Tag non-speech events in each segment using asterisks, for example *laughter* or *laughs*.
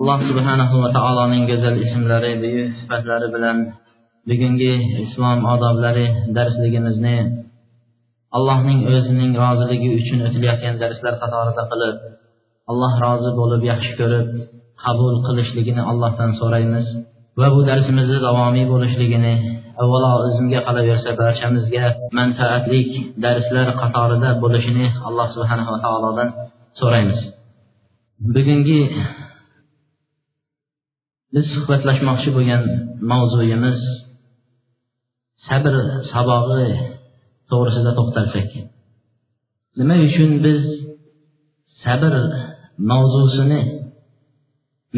Alloh subhanahu va taoloning go'zal ismlari buyuk sifatlari bilan bugungi islom odoblari darsligimizni allohning o'zining roziligi uchun o'tilayotgan darslar qatorida qilib alloh rozi bo'lib yaxshi ko'rib qabul qilishligini allohdan so'raymiz va bu darsimizni davomiy bo'lishligini avvalo o'zimga qolaversa barchamizga manfaatli darslar qatorida bo'lishini alloh subhanava taolodan so'raymiz. Bugungi biz suhbatlashmoqchi bo'lgan mavzuyimiz sabr sabog'i to'g'risida to'xtalsak. Nima uchun biz sabr mavzusini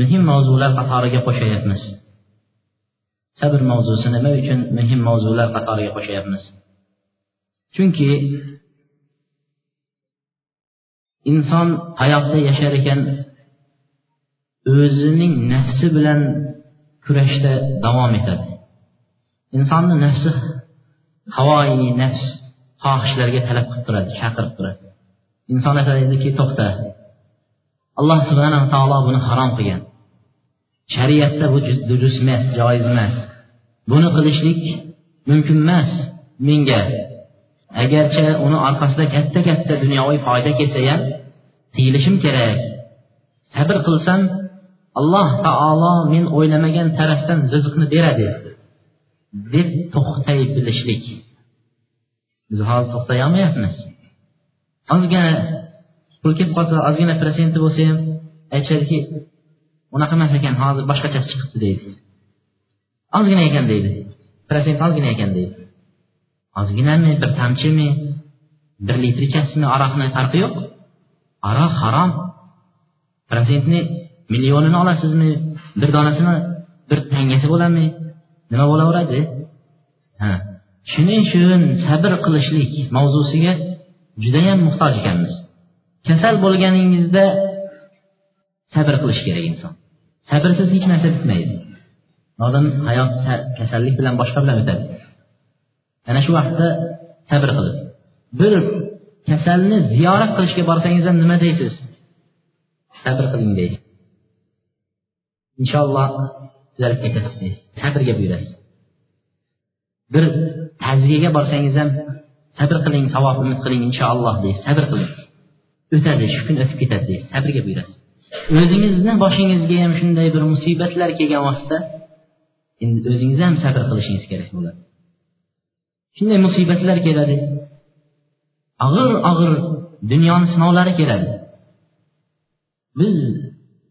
muhim mavzular qatoriga qo'shayapmiz? Sabr mavzusi nima uchun muhim mavzular qatoriga qo'shayapmiz? Chunki inson hayotda yashar ekan o'zining nafsi bilan kurashda davom etadi. Insonni nafsi havoyi nafs xohishlarga talab qilib turadi chaqirib turadi. Inson aytadiki to'xta. Alloh subhanava taolo buni harom qilgan. Shariatda bu durust emas joiz emas. Buni qilishlik mumkin emas menga. Agarcha uni orqasida katta katta dunyoviy foyda kelsa ham tiyilishim kerak. Sabr qilsam alloh taolo men o'ylamagan tarafdan rizqni beradi deb to'xtay bilishlik biz hozir to'xtay olmayapmiz. Ozgina pul kelib qolsa ozgina protsenti bo'lsa ham aytishadiki unaqa emas ekan hozir boshqachasi chiqibdi deydi. Ozgina ekan deydi. Protsent ozgina ekan deydi. Ozginami bir tomchimi bir litrichasimi aroqni farqi yo'q? Aroq harom. Protsentni millionini olasizmi? Bir donasini bir tangasi bo'ladimi? Nima bo'laveradi? Ha shuning uchun sabr qilishlik mavzusiga judayam muhtoj ekanmiz. Kasal bo'lganingizda sabr qilish kerak inson. Sabrsiz hech narsa bitmaydi. Odam hayot kasallik bilan boshqa bilan o'tadi ana shu vaqtda sabr qilib bir kasalni ziyorat qilishga borsangiz ham nima deysiz? Sabr qiling deysiz inshaalloh tuzalib ketasiz deydi sabrga buyurasiz bir ta'ziyaga borsangiz ham sabr qiling savob umid qiling inshaalloh deysiz sabr qiling. O'tadi shu kun o'tib ketadi deysiz sabrga buyurasiz o'zingizni boshingizga ham shunday bir musibatlar kelgan vaqtda endi o'zingiz ham sabr qilishingiz kerak bo'ladi. Shunday musibatlar keladi. Og'ir og'ir dunyoni sinovlari keladi. Biz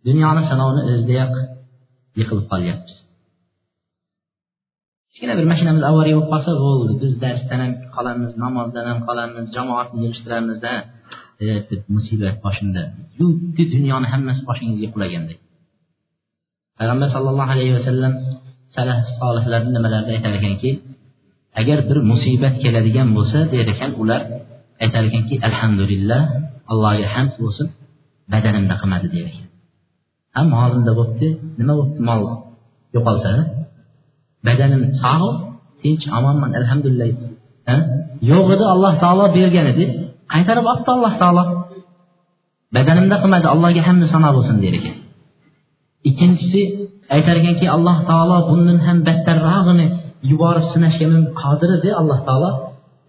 dunyoni sinovini o'zidayoq yiqilib qolyapmiz kichkina bir mashinamiz avariya bo'lib qolsa bo'ldi. Biz darsdan ham qolamiz namozdan ham qolamiz jamoatni yig'ishtiramizda musibat boshingda yukki dunyoni hammasi boshingizga qulaganday. Payg'ambar sallallohu alayhi vasallam salaf solihlarni nimalarida aytar ekanki agar bir musibat keladigan bo'lsa der ekan ular aytar ekanki alhamdulillah allohga hamd bo'lsin badanimda qilmadi der ekan ha molimda bo'libdi nima bo'libdi mol yo'qolsa badanim sog' tinch omonman alhamdulillah. Yo'q edi alloh taolo bergan edi. Qaytarib olibdi alloh taolo. Badanimda qilmadi allohga hamdu sano bo'lsin der ekan. Ikkinchisi aytar ekanki alloh taolo bundan ham battarrog'ini yuborib sinashga qodir edi alloh taolo.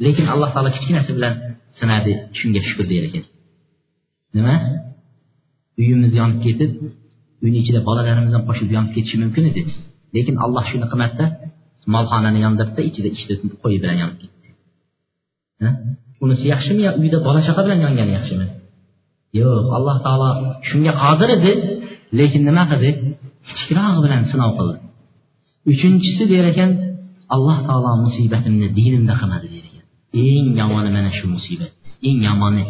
Lekin alloh taolo kichkinasi bilan sinadi shunga shukur der ekan. Nima? Uyimiz yonib ketib uyni ichida bolalarimizdan qo'shib yonib ketishi mumkin edi. Lekin alloh shuni qilmadida molxonani yondirdida ichida ishni qo'y bilan yonib ketdi. Unisi yaxshimi yo uyda bola chaqa bilan yongani yaxshimi? Yo'q alloh taolo shunga qodir edi lekin nima qildi? Kichikrog'i bilan sinov qildi. Uchinchisi der ekan alloh taolo musibatimni dinimda qilmadi der ekan. Eng yomoni mana shu musibat. Eng yomoni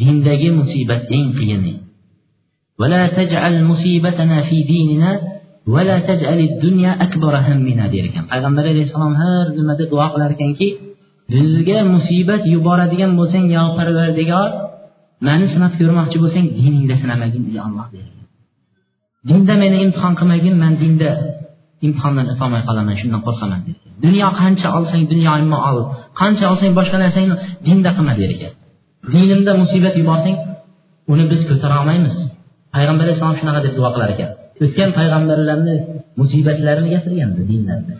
dindagi musibat eng qiyini ولا تجعل مصيبتنا في ديننا ولا تجعل الدنيا أكبر همنا der ekan payg'ambar alayhissalom har nimada duo qilar ekanki bizga musibat yuboradigan bo'lsang yo parvardigor mani sinab ko'rmoqchi bo'lsang diningda sinamagin ey olloh dergan dinda meni imtihon qilmagin man dinda imtihondan o'tolmay qolaman shundan qo'rqaman der dunyo qancha olsang dunyoingni ol qancha olsang boshqa narsangni dinda qilma der ekan dinimda musibat yuborsang uni biz ko'tara olmaymiz Payg'ambar alayhissalom shunaqa deb duo qilar ekan. O'tgan payg'ambarlarni musibatlarini gapirgandi dinlarida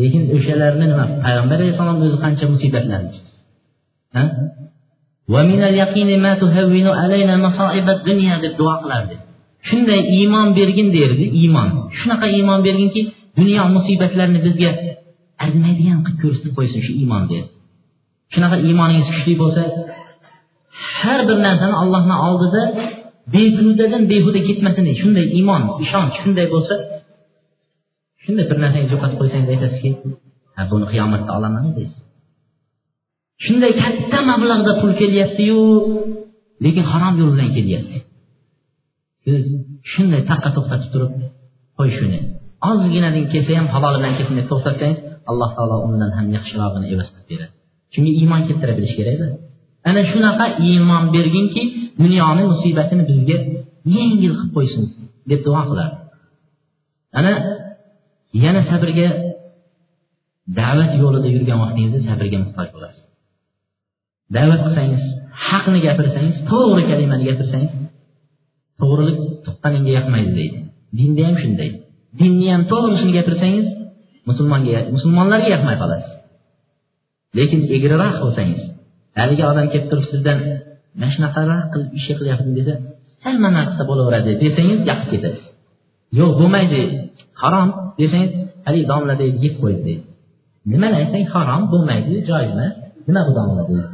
lekin o'shalarni nima payg'ambar alayhissalom o'zi qancha musibatlarni deb duo qilardi. Shunday iymon bergin derdi iymon. Shunaqa iymon berginki dunyo musibatlarini bizga arzimaydigan qilib ko'rsatib qo'ysin shu iymon derdi shunaqa iymoningiz kuchli bo'lsa har bir narsani allohni oldida behudadan behuda ketmasin shunday iymon ishonch shunday bo'lsa shunday bir narsani yo'qotib qo'ysangiz aytasizki ha buni qiyomatda olaman deysiz. Shunday katta mablag'da pul kelyaptiyu lekin harom yo'l bilan kelyapti. Siz shunday taqqa to'xtatib turib qo'y shuni ozginadan kelsa ham halol bilan kelsin deb to'xtatsangiz alloh taolo undan ham yaxshirog'ini evaz qilib beradi. Chunki iymon keltira bilish kerakda. Ana shunaqa iymon berginki dunyoni musibatini bizga yengil qilib qo'ysin deb duo qiladi ana yana sabrga da'vat yo'lida yurgan vaqtingizda sabrga muhtoj bo'lasiz. Da'vat qilsangiz haqni gapirsangiz to'g'ri kalimani gapirsangiz to'g'rilik tuqqaningga yoqmaydi deydi. Dinda ham shunday. Dinni ham to'g'risini gapirsangiz musulmonga musulmonlarga yoqmay qolasiz. Lekin egriroq bo'lsangiz haligi odam kelib turib sizdan mana shunaqalar qilib ish qilyapman desa hamma mana bo'laveradi desangiz gap ketadi yo'q bo'lmaydi harom desangiz haligi domla deydi yeb qo'ydi deydi. Nimani aytsang harom bo'lmaydi joiz emas nima bu domla deydi.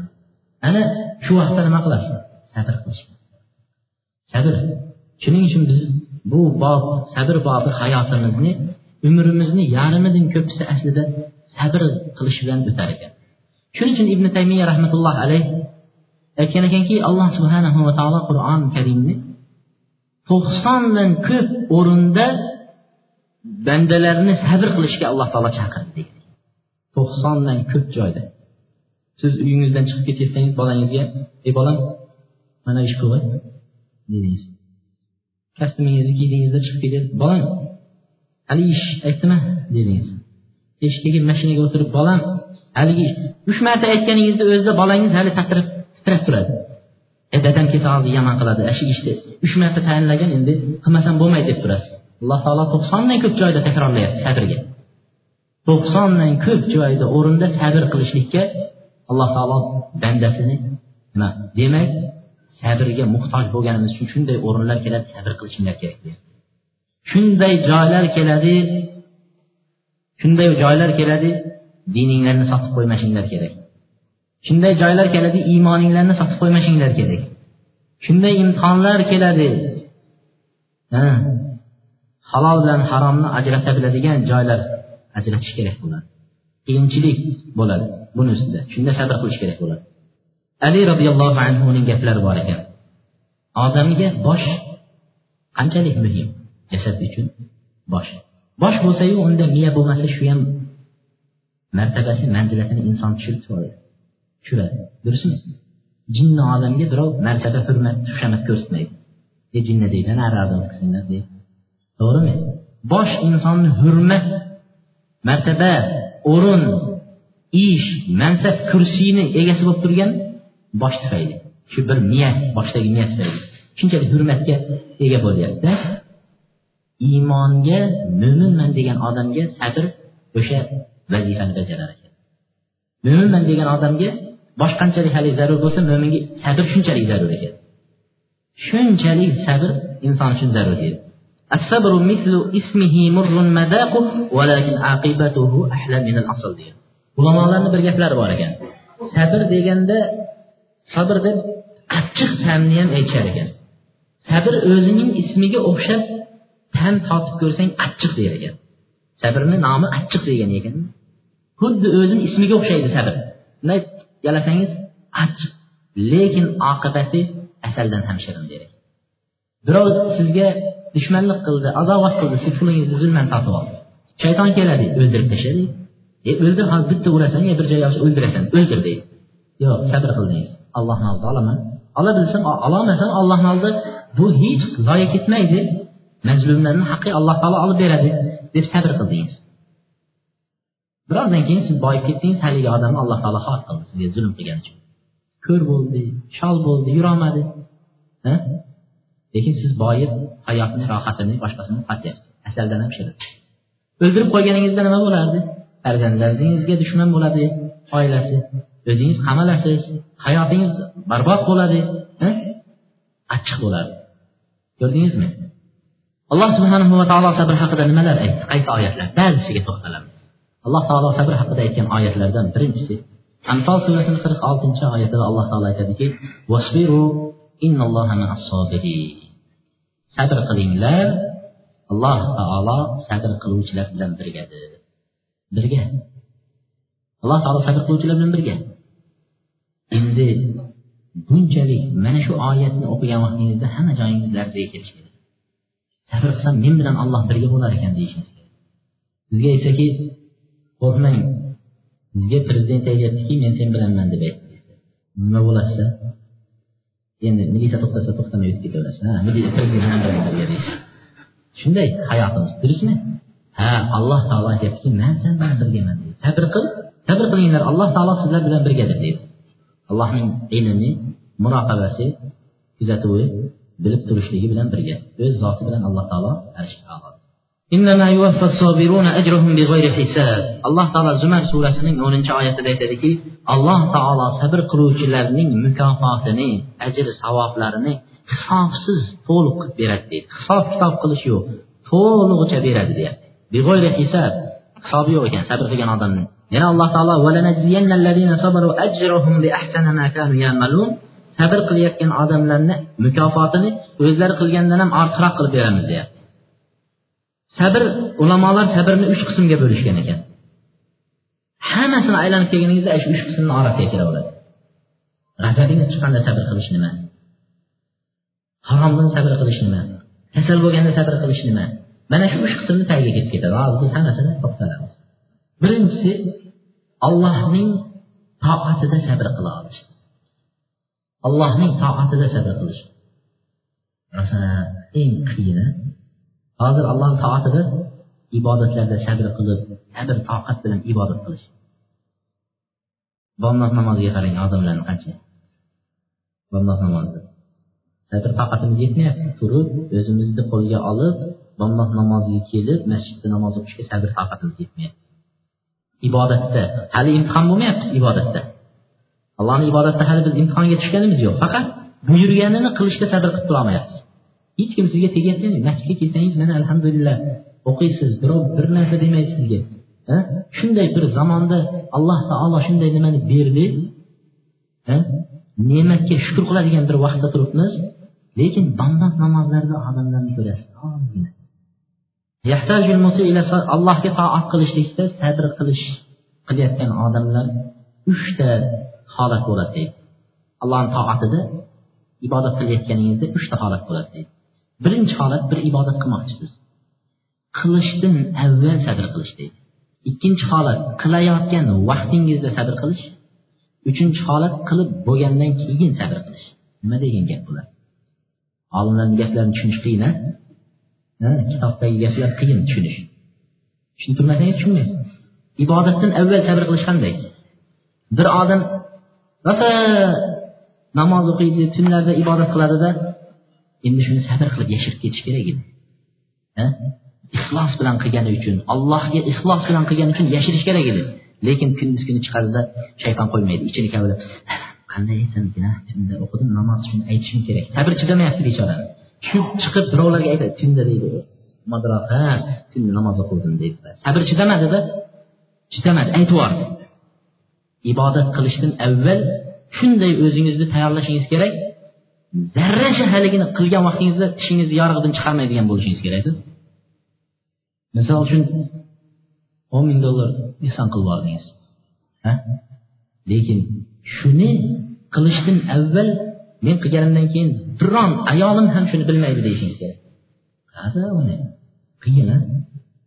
Ana shu vaqtda nima qilasiz? Sabr qilish. Sabr. Shuning uchun biz bu bob sabr bobi hayotimizni umrimizni yarmidan ko'pisi aslida sabr qilish bilan o'tar ekan. Shuning uchun ibn taymiya rahmatullohi alayhi aytgan ekanki alloh subhanahu va taolo qur'oni karimni to'qsondan ko'p o'rinda bandalarni sabr qilishga alloh taolo chaqirdi to'qsondan ko'p joyda. Siz uyingizdan chiqib ketayotsangiz bolangizga ey bolam mana ish qilg'in dedingiz. Kostyumingizni kiydingizda chiqib ketyapsiz bolam hali ish aytdimi dedingiz. Eshikdagi mashinaga o'tirib bolam haligi uch marta aytganingizda o'zida bolangiz hali titrab titrab turadi. E dadam kelsa hozir yomon qiladi shu ishni uch marta tayinlagan endi qilmasam bo'lmaydi deb turasiz. Alloh taolo to'qsondan ko'p joyda takrorlayapti sabrga. To'qsondan ko'p joyda o'rinda sabr qilishlikka alloh taolo bandasini nima demak sabrga muhtoj bo'lganimiz uchun shunday o'rinlar keladi sabr qilishinglar kerak deyapti. Shunday joylar keladi shunday joylar keladi dininglarni sotib qo'ymashinglar kerak. Shunday joylar keladi iymoninglarni sotib qo'ymashinglar kerak. Shunday imtihonlar keladi. Halol bilan haromni ajrata biladigan joylar ajratish kerak bo'ladi. Qiyinchilik bo'ladi buni ustida. Shunda sabr qilish kerak bo'ladi. Ali roziyallohu anhuning gaplari bor ekan. Odamga bosh qanchalik muhim? Jasad uchun bosh. Bosh bo'lsayu unda miya bo'lmasa shu ham martabasi manzilatini inson tushirib tushiradi. Durustmi jinni odamga birov martaba hurmat xushomat ko'rsatmaydi. E jinni deydi nariroqda o'tkazinglar deydi. To'g'rimi? Bosh insonni hurmat martaba o'rin ish mansab kursini egasi bo'lib turgan bosh tufayli shu bir niyat boshdagi niyat tufayli shunchalik hurmatga ega bo'lyapti. Iymonga mo'minman degan odamga sabr o'sha vazifani bajarar ekan. Mo'minman degan odamga bosh qanchalik haligi zarur bo'lsa mo'minga sabr shunchalik zarur ekan shunchalik sabr inson uchun zarur edi الصبر مثل اسمه مر مذاقه ولكن عاقبته أحلى من الأصل degan ulamolarni bir gaplari bor ekan sabr deganda sabr deb achchiq ta'mni ham aytishar ekan sabr o'zining ismiga o'xshab ta'm totib ko'rsang achchiq der ekan sabrni nomi achchiq degan ekan xuddi o'zini ismiga o'xshaydi sabr gələcəyiniz ac, lakin aqibəti əzəldən həmşərin verir. Birov sizə düşmənlik qıldı, azavət qıldı, siz pulunuzı zülmən tatıb aldı. Şeytan gələdi, öldürüb təşədi. E öldür, ha bitti vurasan, ya bir cəyə öldürəsən, öldür deyir. Yox, səbr qıldınız. Allahın aldı, alaman. Ala bilsəm, alamasan Allahın aldı. Bu heç zayə getməydi. Məzlumların haqqı Allah Taala alıb verədi. Biz səbr qıldınız. Birozdan keyin siz boyib ketdingiz haligi odamni alloh taolo xor qildi sizga zulm qilgani uchun ko'r bo'ldi shol bo'ldi yurolmadi. Lekin siz boyib hayotni rohatini boshqasini qilyapsiz. Asaldan ham shirin o'ldirib qo'yganingizda nima bo'lardi? Farzandlaringizga dushman bo'ladi oilasi. O'zingiz qamalasiz hayotingiz barbod bo'ladi achchiq bo'ladi. Ko'rdingizmi? Alloh subhanahu va taolo sabr haqida nimalar aytdi? Qaysi oyatlar? Ba'zisiga to'xtalamiz alloh taolo sabr haqida aytgan oyatlardan birinchisi anfol surasini qirq oltinchi oyatida alloh taolo aytadiki sabr qilinglar alloh taolo sabr qiluvchilar bilan birgadir. Birga. Alloh taolo sabr qiluvchilar bilan birga. Endi bunchalik mana shu oyatni o'qigan vaqtingizda hamma joyingiz larzaga kelishi kerak sabr qilsam men bilan olloh birga bo'lar ekan deyishingiz kerak. Sizga aytsaki qo'rqmang. Sizga prezident aytyaptiki men sen bilanman deb aytdi. Nima bo'lasizda? Endi militsiya to'xtasa to'xtamay o'tib ketaverasiz. Ha prezident deysiz shunday hayotimiz durustmi ha alloh taolo aytyaptiki man sen bilan birgaman deydi. Sabr qil sabr qilinglar. Alloh taolo sizlar bilan birgadir deydi. Allohning ilmi muroqabasi kuzatuvi bilib turishligi bilan birga. O'z zoti bilan alloh taolo alloh taolo zumar surasining o'ninchi oyatida aytadiki alloh taolo sabr qiluvchilarning mukofotini ajr savoblarini hisobsiz to'liq qilib beradi deydi hisob kitob qilish yo'q to'lig'icha beradi deyapti hisobi yo'q ekan sabr qilgan odamni yana alloh taolo sabr qilayotgan odamlarni mukofotini o'zlari qilgandan ham ortiqroq qilib beramiz deyapti sabr ulamolar sabrni uch qismga bo'lishgan ekan. Hammasini aylanib kelganingizda shu uch qismni orasiga kiraveradi g'azabingiz chiqqanda sabr qilish nima? Haromdan sabr qilish nima? Kasal bo'lganda sabr qilish nima? Mana shu uch qismni tagiga ketib ketadi. Hozir biz hammasini to'xtalamiz birinchisi allohning toatida sabr qila olish. Allohning toatida sabr qilish. Rosa eng qiyini hozir alloh toatida ibodatlarda sabr qilib sabr toqat bilan ibodat qilish. Bomdod namoziga qarang odamlarni qancha. Bomdod namozida sabr toqatimiz yetmayapti turib o'zimizni qo'lga olib bomdod namoziga kelib masjidda namoz o'qishga sabr toqatimiz yetmayapti. Ibodatda hali imtihon bo'lmayapti ibodatda. Allohni ibodatda hali biz imtihonga tushganimiz yo'q faqat buyurganini qilishga sabr qilib turolmayapmiz hech kim sizga tegyapti masjidga kelsangiz mana alhamdulillah o'qiysiz birov bir narsa demaydi sizga. Shunday bir zamonda alloh taolo shunday nimani berdi? Ne'matga shukur qiladigan bir vaqtda turibmiz lekin bomdod namozlarida odamlarni ko'rasiz. Allohga toat qilishlikda sabr qilish qilayotgan odamlar uchta holat bo'ladi deydi. Allohni toatida ibodat qilayotganingizda uchta holat bo'ladi deydi. Birinchi holat bir ibodat qilmoqchisiz. Qilishdan avval sabr qilish deydi. Ikkinchi holat qilayotgan vaqtingizda sabr qilish. Uchinchi holat qilib bo'lgandan keyin sabr qilish. Nima degan gap bular? Olimlarni gaplarini tushunish qiyin a kitobdagi gaplar qiyin tushunish. Tushuntirmasangiz tushunmaysiz. Ibodatdan avval sabr qilish qanday? Bir odam rosa namoz o'qiydi tunlarda ibodat qiladida. Endi shuni sabr qilib yashirib ketish kerak edi. Ixlos bilan qilgani uchun allohga ixlos bilan qilgani uchun yashirish kerak edi. Lekin kunduz kuni chiqadida shayton qo'ymaydi ichini kavlab qanday aytsamkin tunda o'qidim namoz uchun aytishim kerak. Sabr chidamayapti bechora. Shu chiqib birovlarga aytadi tunda deydi modroq ha tunda namoz o'qidim deydi. Sabr chidamadida chidamadi aytib yubordi. Ibodat qilishdan avval shunday o'zingizni tayyorlashingiz kerak. Zarracha haligini qilgan vaqtingizda tishingizni yorig'idan chiqarmaydigan bo'lishingiz kerakda misol uchun o'n ming dollar ehson qilib yubordingiz lekin shuni qilishdan avval men qilganimdan keyin biron ayolim ham shuni bilmaydi deyishingiz kerak. Uni? Qiyin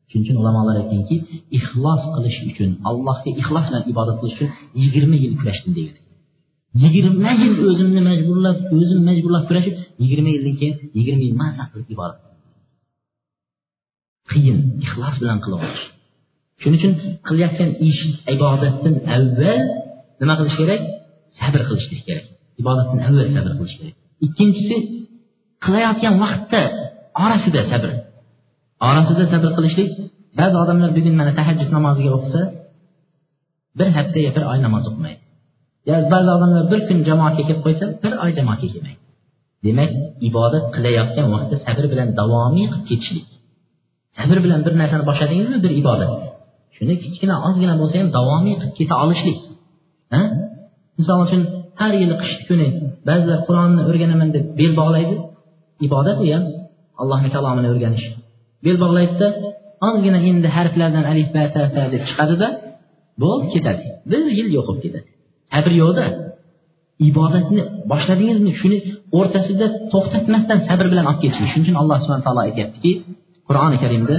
shuning uchun ulamolar aytganki ixlos qilish uchun allohga ixlos bilan ibodat qilish uchun yigirma yil kurashdim degan yigirma yil o'zimni majburlab o'zim majburlab kurashib yigirma yildan keyin yigirma yil maza qilib ibodat qiyin ixlos bilan qilib olish shuning uchun qilayotgan ish ibodatdan avval nima qilish kerak? Sabr qilishlik kerak. Ibodatdan avval sabr qilish kerak. Ikkinchisi qilayotgan vaqtda orasida sabr. Orasida sabr qilishlik. Ba'zi odamlar bugun mana tahajjud namoziga o'qisa bir haftaga bir oy namoz o'qimaydi ba'zi odamlar bir kun jamoatga kelib qo'ysa bir oy jamoatga kelmaydi. Demak ibodat qilayotgan vaqtda sabr bilan davomiy qilib ketishlik. Sabr bilan bir narsani boshladingizmi bir ibodat. Shuni kichkina ozgina bo'lsa ham davomiy qilib keta olishlik. Misol uchun har yili qish kuni ba'zilar qur'onni o'rganaman deb bel bog'laydi. Ibodat u ham allohni kalomini o'rganish bel bog'laydida ozgina endi harflardan alif ba ta ta deb chiqadida bo'ldi ketadi. Bir yil yo'q bo'lib ketadi. Sabr yo'qda. Ibodatni boshladingizmi? Shuni o'rtasida to'xtatmasdan sabr bilan olib ketishlik shuning uchun alloh subhana taolo aytyaptiki qur'oni karimda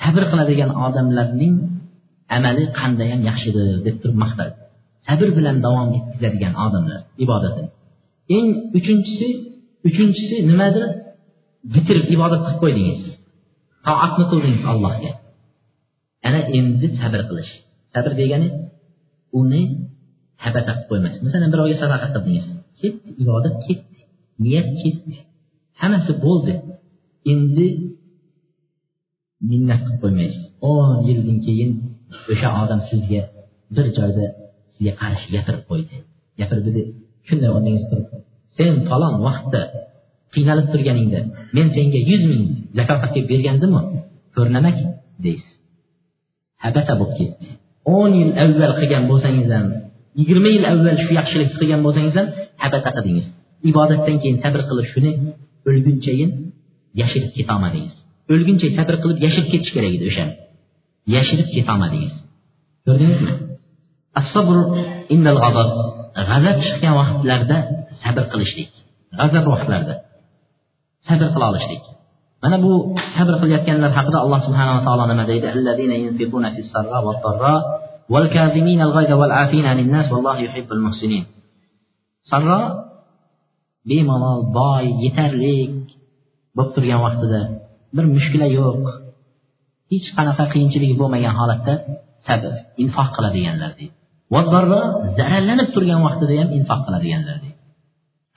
sabr qiladigan odamlarning amali qandayyam yaxshidir deb turib maqtadi sabr bilan davom etkazadigan odamlar ibodatini. Eng uchinchisi uchinchisi nimadir? Bitirib ibodat qilib qo'ydingiz. Toatni qildingiz allohga. Ana endi sabr qilish. Sabr degani uni habata qilib qo'ymas. Masalan birovga sadaqa qildingiz ketdi ibodat ketdi niyat ketdi. Hammasi bo'ldi. Endi minnat qilib qo'ymaysiz. O'n yildan keyin o'sha odam sizga bir joyda sizga qarshi gapirib qo'ydi. Gapirdida shunday o'rningiz turib sen falon vaqtda qiynalib turganingda men senga yuz ming zakovat qilib bergandimu ko'rnamak deysiz. Habata bo'lib ketdi. o'n yil avval qilgan bo'lsangiz ham yigirma yil avval shu yaxshilikni qilgan bo'lsangiz ham habata qildingiz. Ibodatdan keyin sabr qilib shuni o'lgunchayin yashirib ketolmadingiz o'lguncha sabr qilib yashirib ketish kerak edi o'shani yashirib ketolmadingiz ko'rdingizmi? G'azab. Chiqqan vaqtlarda sabr qilishlik. G'azab vaqtlarida sabr qila olishlik. Mana bu sabr qilayotganlar haqida alloh subhanava taolo nima deydi? Sarro bemalol boy yetarlik bo'lib turgan vaqtida bir mushkula yo'q hech qanaqa qiyinchiligi bo'lmagan holatda sabr infoq qiladiganlar deydi. Zararlanib turgan vaqtida ham infoq qiladiganlar deydi.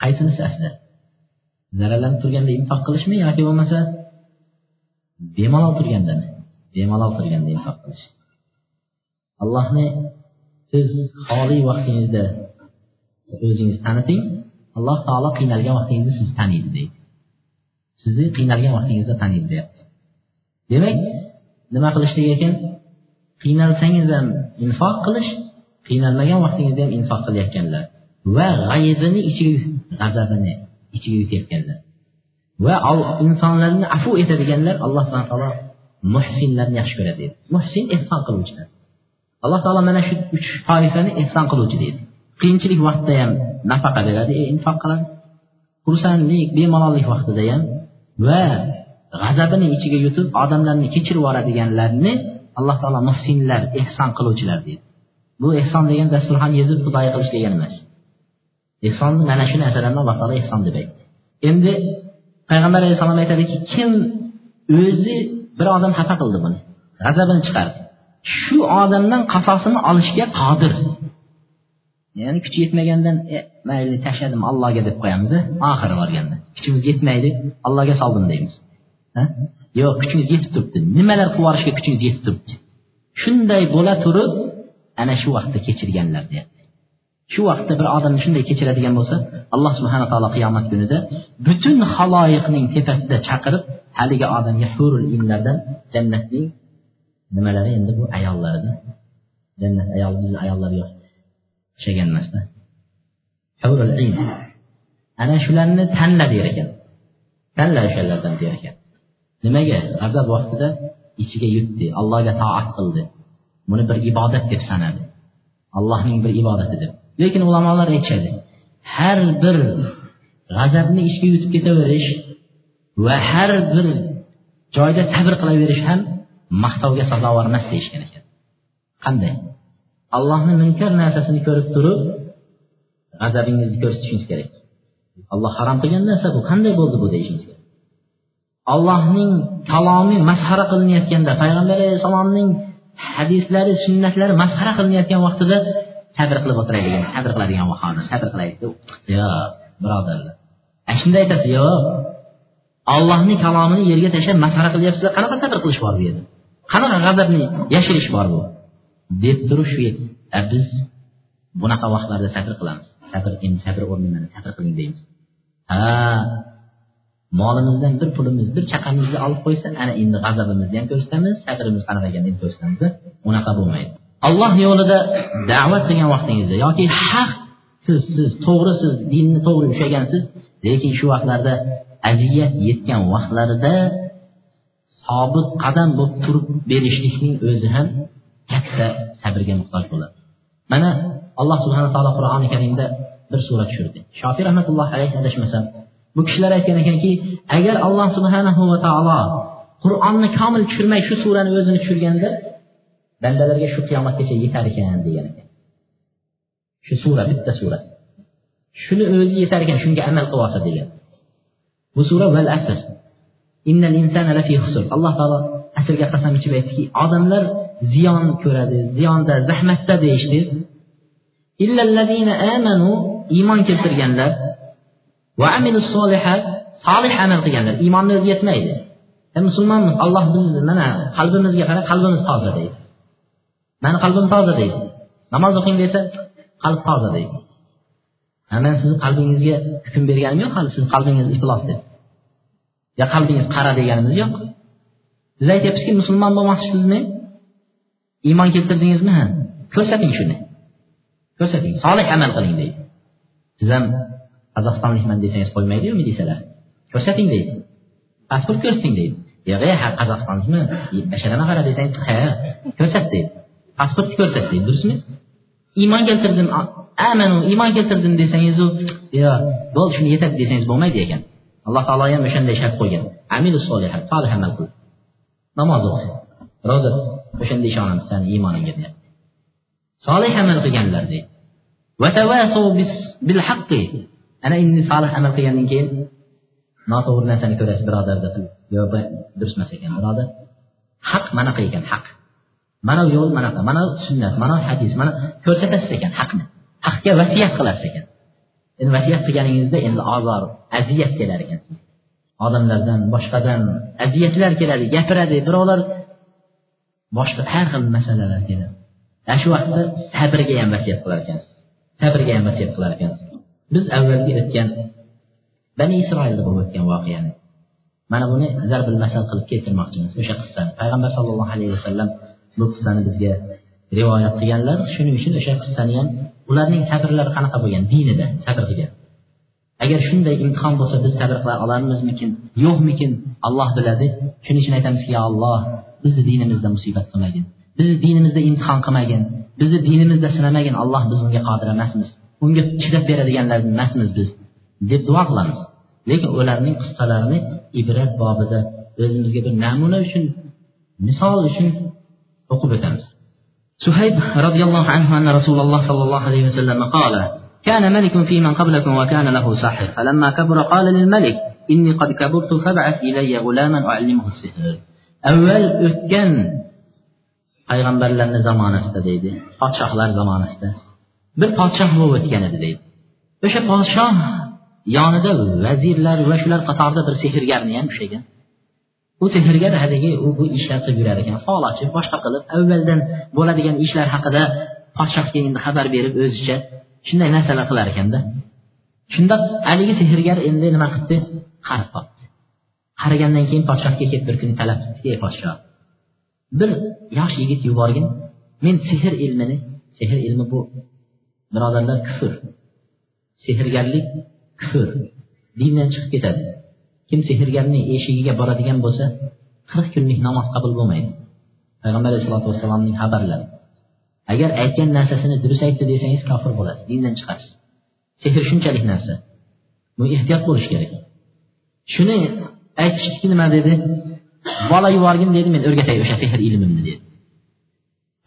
Qaysinisi asli zararlanib turganda infoq qilishmi yoki bo'lmasa bemalol turganda bemalol turganda infoq qilish. Allohni siz xoli vaqtingizda o'zingiz taniting alloh taolo qiynalgan vaqtingizni sizni taniydi deydi. Sizni qiynalgan vaqtingizda taniydi deyapti. Demak nima qilishlik ekan? Qiynalsangiz ham infoq qilish qiynalmagan vaqtingizda ham infoq qilayotganlar va g'ayizini ichiga g'azabini ichiga yutayotganlar. Va insonlarni afu etadiganlar alloh subhana taolo muhsinlarni yaxshi ko'radi deydi. Muhsin ehson qiluvchilar. Alloh taolo mana shu uch toifani ehson qiluvchi deydi. Qiyinchilik vaqtida ham nafaqa beradi e, infoq qiladi. Xursandlik bemalollik vaqtida ham va g'azabini ichiga yutib odamlarni kechirib yuboradiganlarni alloh taolo muhsinlar ehson qiluvchilar deydi. Bu ehson degan dasturxon yezib xudoyi qilish degani emas. Ehsonni mana shu narsalarni alloh taolo ehson deb aytdi. Endi payg'ambar alayhissalom aytadiki kim o'zi bir odam xafa qildi buni g'azabini chiqardi shu odamdan qasosini olishga qodir. Ya'ni kuchi yetmagandan e, mayli tashladim allohga deb qo'yamiz oxiri borganda. Kuchimiz yetmaydi allohga soldim deymiz. Yo'q kuchingiz yetib turibdi nimalar qilib yuborishga kuchingiz yetib turibdi? Shunday bo'la turib ana shu vaqtda kechirganlar deyapti. Shu vaqtda bir odamni shunday kechiradigan bo'lsa alloh subhana taolo qiyomat kunida butun haloyiqning tepasida chaqirib haligi odamga hurul inlardan jannatning nimalari endi bu ayollarni? Jannat ayol bizni ayollar yo'q. O'xshagan emasda ana shularni tanla der ekan tanla o'shalardan der ekan nimaga? G'azab vaqtida ichiga yutdi. Allohga toat qildi. Buni bir ibodat deb sanadi. Allohning bir ibodati deb. Lekin ulamolar aytishadi har bir g'azabni ishga yutib ketaverish va har bir joyda sabr qilaverish ham maqtovga sazovor emas deyishgan ekan. Qanday? Allohni munkar narsasini ko'rib turib g'azabingizni ko'rsatishingiz kerak. Alloh harom qilgan narsa bu. Qanday bo'ldi bu deyishingiz kerak. Allohning kalomi masxara qilinayotganda payg'ambar alayhissalomning hadislari sunnatlari masxara qilinayotgan vaqtida sabr qilib o'tiraylik sabr qiladigan hozir sabr qilaylik yo'q birodarlar ana shunda aytasiz yo'q ollohni kalomini yerga tashlab masxara qilyapsizlar qanaqa sabr qilish bor bu yerda? Qanaqa g'azabni yashirish bor bu? Deb turib shu biz bunaqa vaqtlarda sabr qilamiz. Sabr endi sabr o'rni mana sabr qiling deymiz. Ha molimizdan bir pulimiz bir chaqamizni olib qo'ysa ana endi g'azabimizni ham ko'rsatamiz sabrimiz qanaqa ekanini ko'rsatamiz unaqa bo'lmaydi. Alloh yo'lida da'vat qilgan vaqtingizda yoki haq siz siz to'g'ri siz dinni to'g'ri ushlagansiz lekin shu vaqtlarda aziyat yetgan vaqtlarida sobit qadam bo'lib turib berishlikning o'zi ham katta sabrga muhtoj bo'ladi. Mana alloh subhana taolo qur'oni karimda bir sura tushirdi. Shofiy rahmatullohi alayhi adashmasam bu kishilar aytgan ekanki agar alloh subhanahu va taolo qur'onni komil tushirmay shu surani o'zini tushirganda bandalarga shu qiyomatgacha yetar ekan degan ekan shu sura bitta sura shuni o'zi yetar ekan shunga amal qilib olsa degan bu sura val asr innal insana lafi husr alloh taolo asrga qasam ichib aytdiki odamlar ziyon ko'radi ziyonda zahmatda deyishdi illallazina amanu iymon keltirganlar va amilu solihat solih amal qilganlar iymonni o'zi yetmaydi e musulmonmiz alloh bizni mana qalbimizga qarab qalbimiz toza deydi mani qalbim toza deydi. Namoz o'qing desa qalb toza deydi. Man sizni qalbingizga hukm berganim yo'q hali sizni qalbingiz iflos deb. Yo qalbingiz qara deganimiz yo'q. Biz aytyapmizki musulmon bo'lmoqchisizmi? Iymon keltirdingizmi? Ha ko'rsating shuni. Ko'rsating solih amal qiling deydi. Siz ham qozog'istonlikman desangiz qo'ymaydiyu militsiyalar ko'rsating deydi. Pasport ko'rsating deydi. Yo'q e ha qozog'istonlikmi basharama qara desangiz ha ko'rsat deydi. Pasportni ko'rsatdik durustmi? Iymon keltirdim. Amanu iymon keltirdim desangizu yo bo'ldi shuni yetadi desangiz bo'lmaydi ekan. Alloh taolo ham o'shanday shart qo'ygan. Amilu solihat solih amal qil. Namoz o'qi ro'za o'shanda ishonamiz sani iymoningga deyapti solih amal qilganlar deydi. Ana endi solih amal qilgandan keyin noto'g'ri narsani ko'rasiz birodarda yo'q durust emas ekan birodar. Haq manaqa ekan haq. Mana yo'l manaqa mana sunnat mana hadis mana ko'rsatasiz ekan haqni. Haqga vasiyat qilasiz ekan. Endi vasiyat qilganingizda endi ozor aziyat kelar ekan. Odamlardan boshqadan aziyatlar keladi gapiradi. Birovlar boshqa har xil masalalar keladi. Ana shu vaqtda sabrga ham vasiyat qilar ekansiz sabrga ham vasiyat qilar ekansiz biz avvalgi o'tgan bani isroilda bo'lib o'tgan voqeani. Mana buni zarbil masal qilib keltirmoqchimiz o'sha qissani. Payg'ambar sallallohu alayhi vasallam bu qissani bizga rivoyat qilganlar. Shuning uchun o'sha qissani ham ularning sabrlari qanaqa bo'lgan dinida sabr qilgan agar shunday imtihon bo'lsa biz sabr qila olamizmikin yo'qmikin? Alloh biladi. Shuning uchun aytamizki yo alloh bizni dinimizda musibat qilmagin. Bizni dinimizda imtihon qilmagin. Bizni dinimizda sinamagin. Alloh biz unga qodir emasmiz. Unga chidab beradiganlar emasmiz biz. deb duo qilamiz. Lekin ularning qissalarini ibrat bobida o'zimizga bir namuna uchun misol uchun سهيب رضي الله عنه أن رسول الله صلى الله عليه وسلم قال: كان ملك في من قبلكم وكان له ساحر. فلما كبر قال للملك إني قد كبرت فابعث إلي غلاما أعلمه السحر. أول أتكن أيغنبر لن زمان استديدي قاتشاه لن زمان بل قاتشاه هو أتكن بديد وش قاتشاه يعني ده وزير لر وش لر قطار ده برسيحر يعني يعني u sehrgar haligi u bu ishlar qilib yurar ekan. Fol boshqa qilib avvaldan bo'ladigan ishlar haqida podshohga endi xabar berib o'zicha shunday narsalar qilar ekanda shunda haligi sehrgar endi nima qilibdi? Qarib qolibdi. Qarigandan keyin podshohga kelib bir kuni talab qilibdi ey podshoh bir yosh yigit yuborgin. Men sehr ilmini sehr ilmi bu birodarlar kufr. Sehrgarlik kufr. Dindan chiqib ketadi. Kim sehrgarning eshigiga boradigan bo'lsa qirq kunlik namoz qabul bo'lmaydi. Payg'ambar alayhisalotu vassalomning xabarlari. Agar aytgan narsasini durust aytdi desangiz kofir bo'lasiz dindan chiqasiz. Sehr shunchalik narsa. Bu ehtiyot bo'lish kerak. Shuni aytishdiki nima dedi? Bola yuborgin dedi men o'rgatay o'sha sehr ilmimni dedi.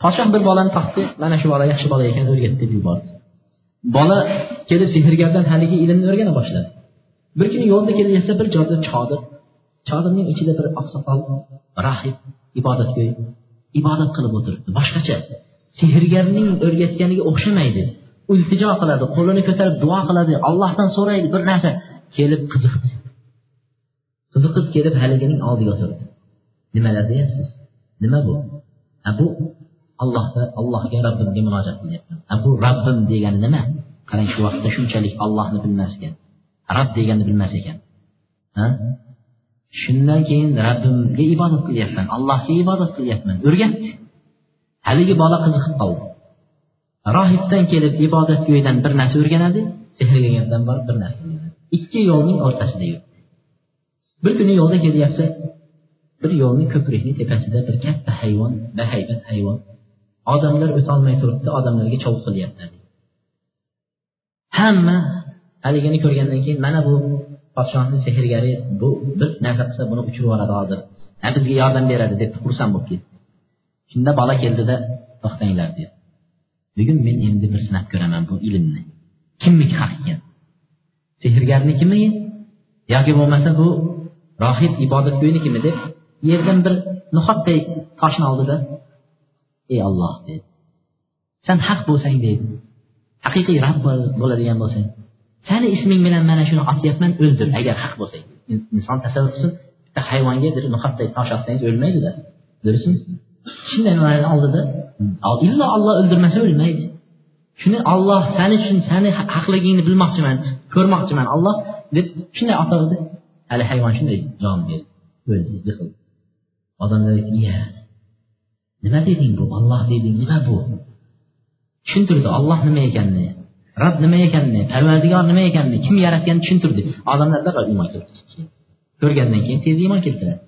Podshoh bir bolani topdi mana shu bola yaxshi bola ekan o'rgat deb yubordi. Bola kelib sehrgardan haligi ilmni o'rgana boshladi. Bir kuni yo'lda kelayotsa bir joyda chodir. Chodirning ichida bir oqsoqol rahib ibodatgo'y ibodat qilib o'tiribdi. Boshqacha sehrgarning o'rgatganiga o'xshamaydi. Iltijo qiladi qo'lini ko'tarib duo qiladi allohdan so'raydi bir narsa. Kelib qiziqdi. Qiziqib kelib haligining oldiga o'tirdi. Nimalar deyapsiz? Nima bu? A bu allohga allohga robbimga murojaat qilyapman. A bu robbim degani nima? Qarang shu vaqtda shunchalik ollohni bilmas rab deganini deganni bilmas ekan. Shundan keyin rabbimga ibodat qilyapman allohga ibodat qilyapman. O'rgatdi. Haligi bola qiziqib qoldi. Rohibdan kelib ibodatgo'ydan bir narsa o'rganadi sehrgardan borib bir narsa o'rganadi. Ikki yo'lning o'rtasida yuribdi. Bir kuni yo'lda kelyapti. Bir yo'lni ko'prikni tepasida bir katta hayvon bahaybat hayvon. Odamlar o'tolmay turibdi odamlarga chovut qilyapti. Hamma haligini ko'rgandan keyin mana bu podshohni sehrgari bu bir narsa qilsa buni uchirib yuboradi hozir. Bizga yordam beradi deb xursand bo'lib ketdi. Shunda bola keldida to'xtanglar dedi. Bugun men endi bir sinab ko'raman bu ilmni. Kimniki haq ekan? Sehrgarnikimi? Yoki bo'lmasa bu rohib ibodatgo'ynikimi deb yerdan bir no'xatday toshni oldida ey olloh dedi. San haq bo'lsang deydi haqiqiy rab bo'ladigan bo'lsang. Sənin ismin bilan mənə şunu afiyyətlə öldür, əgər haqq olsaydı. İnsan təsəvvür etsin, bir heyvan gedir, onu hatta taş atsaydı ölməydi də. Görürsünüz? Şimdi onların aldığı illa Allah öldürməsə ölməydi. Şimdi Allah sənin üçün səni haqlığını bilməkçi mən, görməkçi mən Allah deb şimdi atırdı. Hələ heyvan şimdi can verdi. Öldü, yıxıldı. Adam dedi ki, "Ya, nima dedin bu? Allah dedin, nima bu?" Tushuntirdi Allah nima ekanini. Rob nima ekanini parvardigor nima ekanini kim yaratganini tushuntirdi. Odamlar darrov iymon keltirdi. Ko'rgandan keyin tez iymon keltiradi.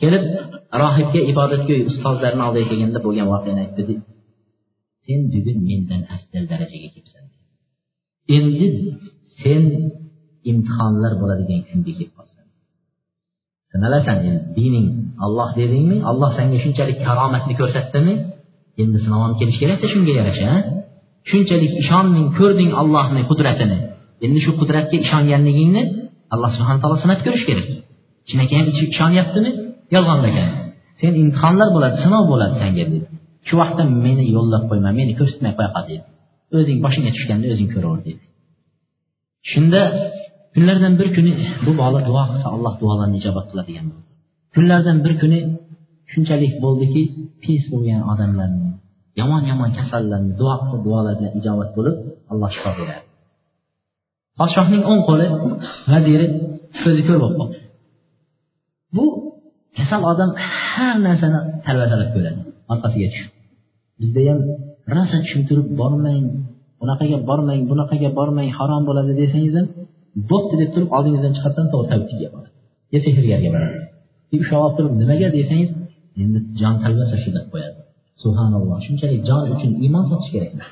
Kelib rohibga ibodatgo'y ustozlarni oldiga kelganda bo'lgan voqeani aytdi sen bugun mendan afzal darajaga kelibsan. Endi sen imtihonlar bo'ladigan kunga kelib qolsan. Sinalasan endi dining olloh dedingmi? Olloh senga shunchalik karomatni ko'rsatdimi? Endi sinovon kelishi kerakda shunga yarasha shunchalik ishonding ko'rding allohni qudratini. Endi shu qudratga ishonganligingni alloh subhana taolo sinab ko'rish kerak. Chinakam ishonyaptimi? Yolg'onlagan sen imtihonlar bo'ladi sinov bo'ladi senga dedi. Shu vaqtda meni yo'llab qo'yma meni ko'rsatmay qo'ya qol dedi. O'zing boshingga tushganni o'zing ko'raver dedi. Shunda kunlardan bir kuni bu bola duo qilsa alloh duolarni ijobat qiladigan kunlardan bir kuni shunchalik bo'ldiki pes bo'lgan odamlarni yomon yomon kasallarni duo qilsa duolaridan ijobat bo'lib alloh shifo beradi. Podshohning o'ng qo'li vaziri ko'zi ko'r bo'lib qoldi. Bu kasal odam har narsani talvasalab ko'radi orqasiga tushib. Bizda ham rosa tushuntirib bormang bunaqaga bormang bunaqaga bormang harom bo'ladi desangiz ham bo'pti deb turib oldingizdan chiqadidan to'g'ri tabibga boradi. Yo sehrgarga boradi. Ushlab olib turib nimaga desangiz endi jon talvasa shu deb qo'yadi. Subhanalloh. Shunchalik jon uchun iymon sotish kerakmi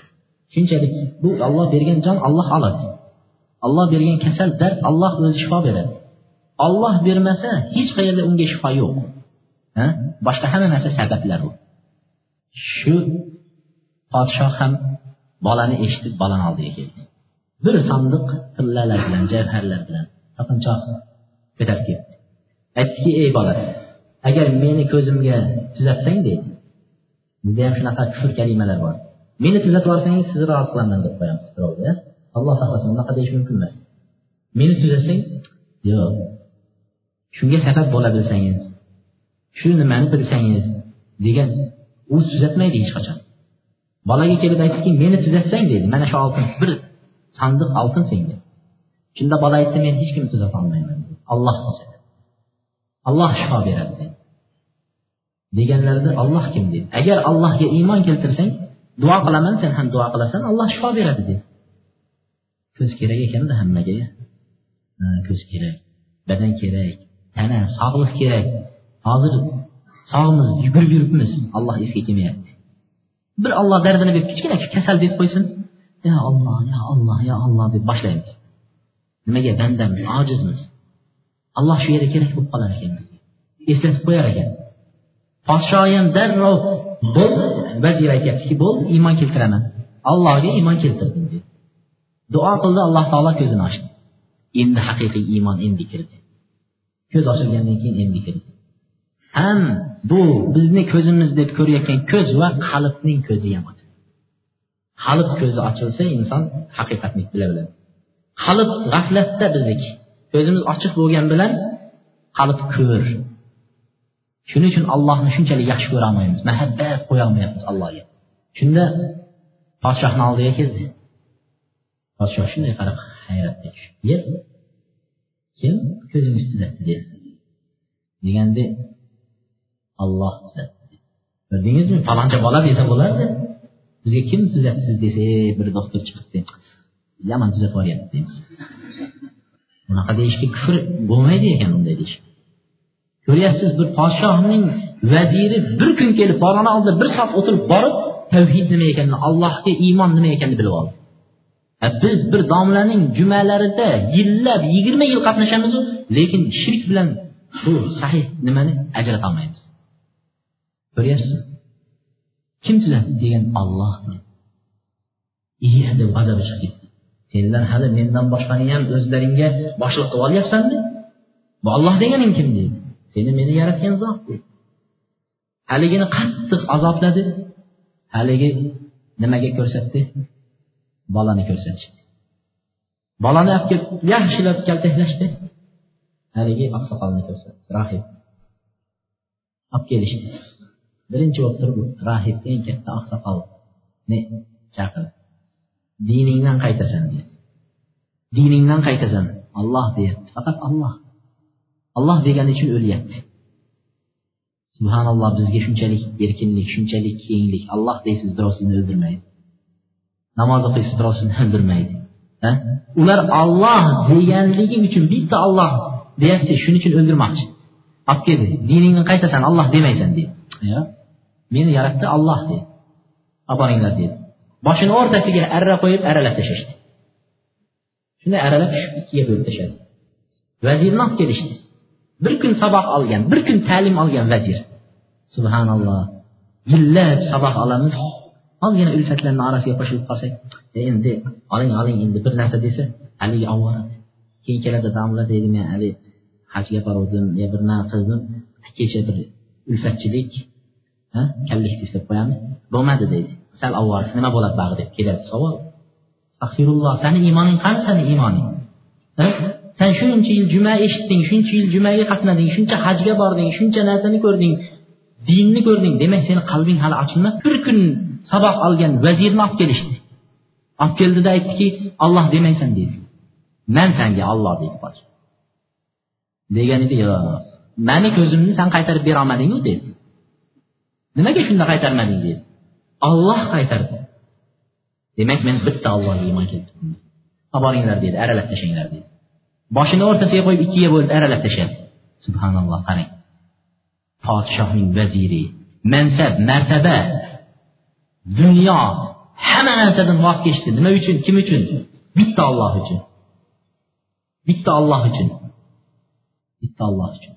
shunchalik bu olloh bergan jon olloh oladi olloh bergan kasal dard olloh o'zi shifo beradi. Olloh bermasa hech qayerda unga shifo yo'q. Ha? Boshqa hamma narsa sabablar u shu podshoh ham bolani eshitib bolani oldiga keldi. Bir sandiq tillalar bilan javharlar bilan taqinchoq ko'tarib ketdi. Aytdiki ey bola agar meni ko'zimga tuzatsang deydi. Bizda ham shunaqa kufr kalimalar bor. Meni tuzatib yuborsangiz sizni rozi qilaman deb qo'yamiz birovga. Alloh saqlasin unaqa deyish mumkin emas. Meni tuzatsang yo'q. Shunga sabab bo'la bilsangiz shu nimani bilsangiz degan u tuzatmaydi hech qachon. Bolaga kelib aytdiki meni tuzatsang deydi. Mana shu oltin bir sandiq oltin senga. Shunda bola aytdi men hech kimni tuzatolmayman alloh tuzatadi. Alloh shifo beradi deydi. Deganlarida olloh kim dedi? Agar allohga iymon keltirsang duo qilaman sen ham duo qilasan alloh shifo beradi dedi. Ko'z kerak ekanda hammaga ko'z kerak badan kerak tana sog'liq kerak. Hozir sog'miz yugurib yuribmiz alloh esga kelmayapti. Bir olloh dardini berib kichkina kasal deb qo'ysin. Yo olloh yo olloh yo olloh deb boshlaymiz. Nimaga bandamiz ojizmiz. Alloh shu yerda kerak bo'lib qolar ekan. Eslatib qo'yar ekan podshoyim darrov bo'l vazir aytyaptiki bo'l iymon keltiraman. Allohga iymon keltirdim dedi. Duo qildi alloh taolo ko'zini ochdi. Endi haqiqiy iymon endi kirdi. Ko'z ochilgandan keyin endi kirdi. Ham bu bizni ko'zimiz deb ko'rayotgan ko'z va qalbning ko'zi ham qalb ko'zi ochilsa inson haqiqatni bila biladi qalb g'aflatda bizniki ko'zimiz ochiq bo'lgani bilan qalb ko'r shuning uchun allohni shunchalik yaxshi ko'rolmaymiz. Muhabbat qo'yolmayapmiz allohga. Shunda podshohni oldiga keldi. Podshoh shunday qarab hayratga tushib kim ko'zingizni tuzatdi dedi deganda olloh ko'rdingizmi faloncha bola desa bo'lardi. Bizga kim tuzatdi desa bir doktor chiqibdi yomon tuzatib yuboryapti deymiz *laughs* bunaqa deyishga kufr bo'lmaydi ekan unday deyish. Ko'ryapsiz bir podshohning vaziri bir kun kelib pog'ona oldida bir soat o'tirib borib tavhid nima ekanini allohga iymon nima ekanini bilib oldi. Biz bir domlaning jumalarida yillab yigirma yil qatnashamizu lekin shirk bilan bu sahih nimani ajratolmaymiz ko'ryapsizmi kim tuzatdi degan olloh iya deb g'azabi chiqib ketdi. Senlar hali mendan boshqani ham o'zlaringga boshliq qilib olyapsanmi? Bu olloh deganing kim deydi seni meni yaratgan zot deydi haligini qattiq azobladi haligi nimaga ko'rsatdi? Bolani ko'rsatishdi bolani olib kelib yaxshilab kaltaklashdi. Haligi oqsoqolni ko'rsatdi. Rohib. Olib kelishdi. Birinchi bo'lib turib rohib eng katta oqsoqolni chaqirdi. Diningdan qaytasan dedi. Diningdan qaytasan. Olloh deyapti. Faqat olloh olloh degani uchun o'lyapti. Subhanalloh bizga shunchalik erkinlik shunchalik kenglik alloh deysiz birov sizni o'ldirmaydi. Namoz o'qiysiz birov sizni *laughs* o'ldirmaydi. Ular olloh deganligi uchun bitta olloh deyapti shuning uchun o'ldirmoqchi. Olib keldi. Diningni qaytasan olloh demaysan deydi. Meni yaratdi olloh deydi. Olib boringlar deydi. Boshini o'rtasiga arra qo'yib aralab tashlashdi. Shunday aralab ikkiga bo'lib tashladi. Vazirni olib kelishdi. Bir kun saboq olgan bir kun ta'lim olgan vazir. Subhanalloh. Yillab saboq olamiz. Ozgina ulfatlarni orasiga qo'shilib qolsak e, endi oling oling endi bir narsa desa haligi oboradi keyin keladi domla deydi men haligi hajga boruvdim yo bir nima qildim kecha bir ulfatchilik kallik deb qo'yamiz. Bo'lmadi deydi. Sal ovora nima bo'ladi bag'i deb keladi savol. Astag'firulloh sani iymoning qani sani iymoning sen shuncha yil juma eshitding shuncha yil jumaga qatnading shuncha hajga bording shuncha narsani ko'rding dinni ko'rding demak seni qalbing hali ochilmas bir kun saboq olgan vazirni olib kelishdi olib keldida aytdiki olloh demaysan deydi man sanga olloh deydi degan edi yo'q mani ko'zimni san qaytarib berolmadingu dedi. Nimaga shunda qaytarmading dedi. Olloh qaytardi demak men bitta ollohga iymon keltirdim olib boringlar dedi aralab tashlanglar dedi boshini o'rtasiga qo'yib ikkiga bo'lib aralab tashladi subhanalloh qarang podshohning vaziri mansab martaba dunyo hamma narsadan voz kechdi nima uchun kim uchun bitta olloh uchun bitta olloh uchun bitta olloh uchun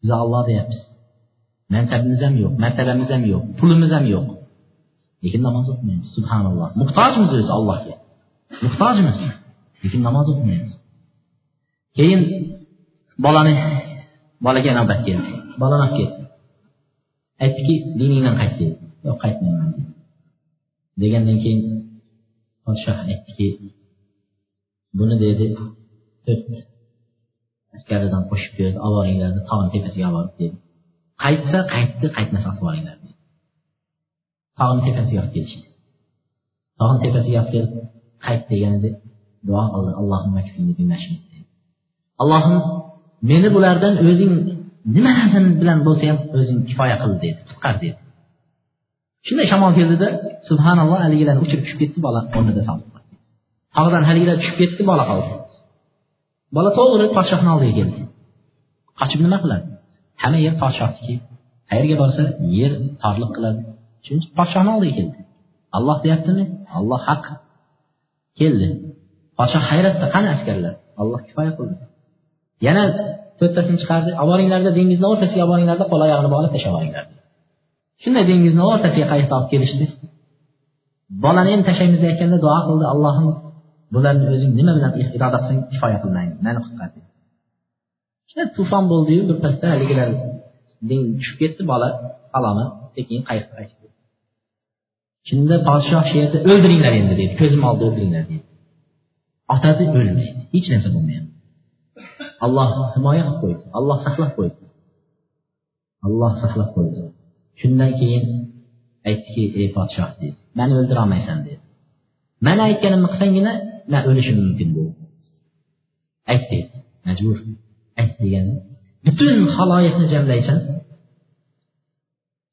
biz olloh deyapmiz mansabimiz ham yo'q martabamiz ham yo'q pulimiz ham yo'q lekin namoz o'qimaymiz subhanalloh muhtojmiz o'zi allohga muhtojmiz lekin namoz o'qimaymiz keyin bolani bolaga navbat keldi. Bolani olib ketdi. Aytdiki diningdan qayt dedi. Yo'q qaytmayman dedi. Degandan keyin podshoh aytdiki buni dedi to'rt askaridan qo'shib berdi olib boringlar tog'ni tepasiga olib borib dedi. Qaytsa qaytdi qaytmasa otib boringlar dedi. Tog'ni tepasiga olib kelishdi. Tog'ni tepasiga olib kelib qayt deganida duo qildi allohimma allohim meni bulardan o'zing nima narsa bilan bo'lsa ham o'zing kifoya qil dedi qutqar dedi. Shunday shamol keldida subhanalloh haligilar uchirib tushib ketdi bola o'rnida solib tog'dan haligilar tushib ketdi bola qoldi. Bola to'g'ri podshohni oldiga keldi. Qochib nima qiladi? Hamma yer podshohniki qayerga borsa yer torliq qiladi. Shuning uchun podshohni oldiga keldi. Alloh deyaptimi? Alloh haq. Keldi. Podshoh hayratda qani askarlar? Alloh kifoya qildi. Yana to'rttasini chiqardi. Oboringlarda dengizni o'rtasiga oboringlarda qo'l oyog'ini bog'lab tashlab yuboringlar shunday dengizni o'rtasiga qayiqda olib kelishdi? Bolani endi tashlaymiz deyotganda duo qildi. Allohim bularni o'zing nima bilan iroda qilsang kifoya qilmang. Mani qutqar shunday tufon bo'ldiyu birpasda haligilar tushib ketdi. Bola salomat sekin qayiqqa qaytdi. Shunda podshoh shu yerda o'ldiringlar endi dedi. Ko'zim oldida o'ldiringlar dedi. Otasi o'lmaydi. Hech narsa bo'lmayapti. Alloh himoya qilib qo'ydi. Alloh saqlab qo'ydi. Alloh saqlab qo'ydi. Shundan keyin aytdiki ey podshoh deydi mani o'ldirolmaysan dedi. Mani aytganimni qilsanggina man o'lishim mumkin dedi ayt deydi majbur. Ayt degani butun haloyiqni jamlaysan.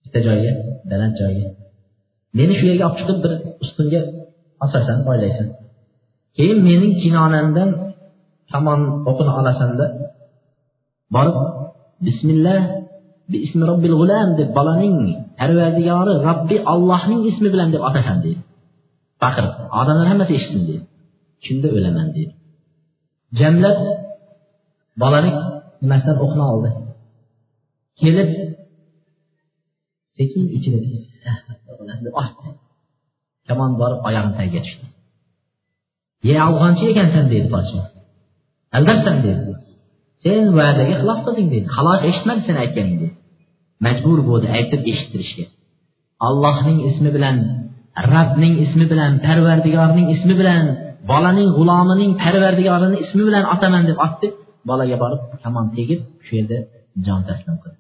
Bitta joyga baland joyga. Meni shu yerga olib chiqib bir ustunga osasan poylaysan keyin mening kinonamdan kamon o'qini olasanda borib bismillah ismi robbil g'ulam deb bolaning parvardigori robbi allohning ismi bilan deb otasan deydi. Baqirib odamlar hammasi eshitsin deydi. Shunda o'laman deydi. Jamlab bolani nimasidan o'qni oldi. Kelib sekin ichida otdi kamon borib oyog'ini tagiga tushdi. Ye afg'onchi ekansan deydi podsho. Albatta dedi. Sen va'daga xilof qilding dedi. Xaloyiq eshitmadi sen aytganingni majbur bo'ldi aytib eshittirishga. Allohning ismi bilan rabbning ismi bilan parvardigorning ismi bilan bolaning g'ulomining parvardigorini ismi bilan otaman deb otdi. Bolaga borib kamon tegib shu yerda jon taslim qildi.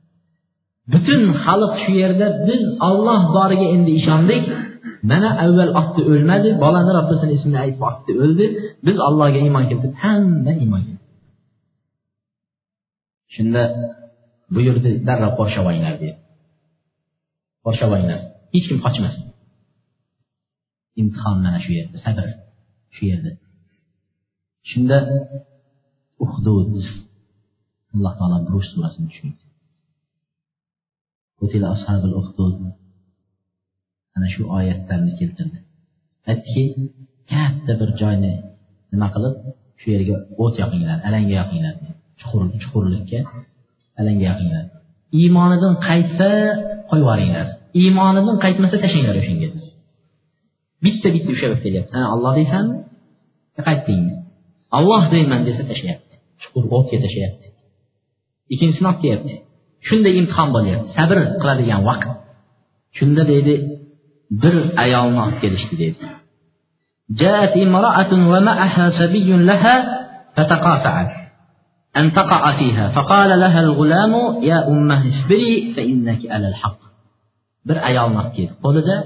Butun xalq shu yerda biz olloh boriga endi ishondik. Mənə əvvəl atdı ölmədi, balanda Rabbisinin ismini əyib atdı öldü. Biz Allah'a iman keltirdik, həmmə iman keltirdik. Shunda buyurdi, darrov qo'rshavanglar deb. Qo'rshavanglar. Hech kim qochmasin. imtihon mana shu yerda sabr shu yerda shunda uhdud alloh taolo ruh surasini tushirdi ana shu oyatlarni keltirdi. Aytdiki katta bir joyni nima qilib shu yerga o't yoqinglar alanga yoqinglar chuqur chuqurlikka alanga yoqinglar. Iymonidan qaytsa qo'yib yuboringlar. Iymonidan qaytmasa tashlanglar o'shanga bitta bitta ushlab kelyapti. Ha olloh deysanmi qaytdingmi olloh deyman desa tashlayapti. Chuqur o'tga tashlayapti. Ikkinchisini olib kelyapti shunday imtihon bo'lyapti. Sabr qiladigan vaqt. Shunda deydi bir ayolni olib kelishdi deydi جاءت امرأة ومعها سبي لها فتقاطعت أن تقع فيها فقال لها الغلام يا أمه اصبري فإنك على الحق bir ayolni olib keldi qo'lida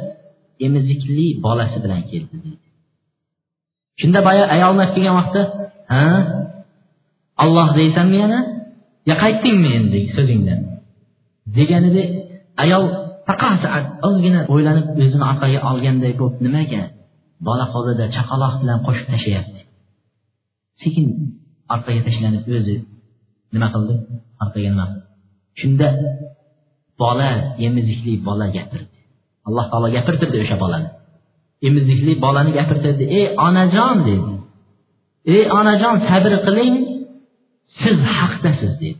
emizikli bolasi bilan keldi deydi shunda boya ayolni olib kelgan vaqtda ha olloh deysanmi yana yo qaytdingmi endi so'zingdan deganida ayol faqat ozgina o'ylanib o'zini orqaga olganday bo'lib nimaga? Bola qo'lida chaqaloq bilan qo'shib tashlayapti. Sekin orqaga tashlanib o'zi nima qildi? Orqaga nima qildi? Shunda bola emizikli bola gapirdi. Alloh taolo gapirtirdi o'sha bolani. Emizikli bolani gapirtirdi. Ey onajon dedi. Ey onajon sabr qiling siz haqdasiz dedi.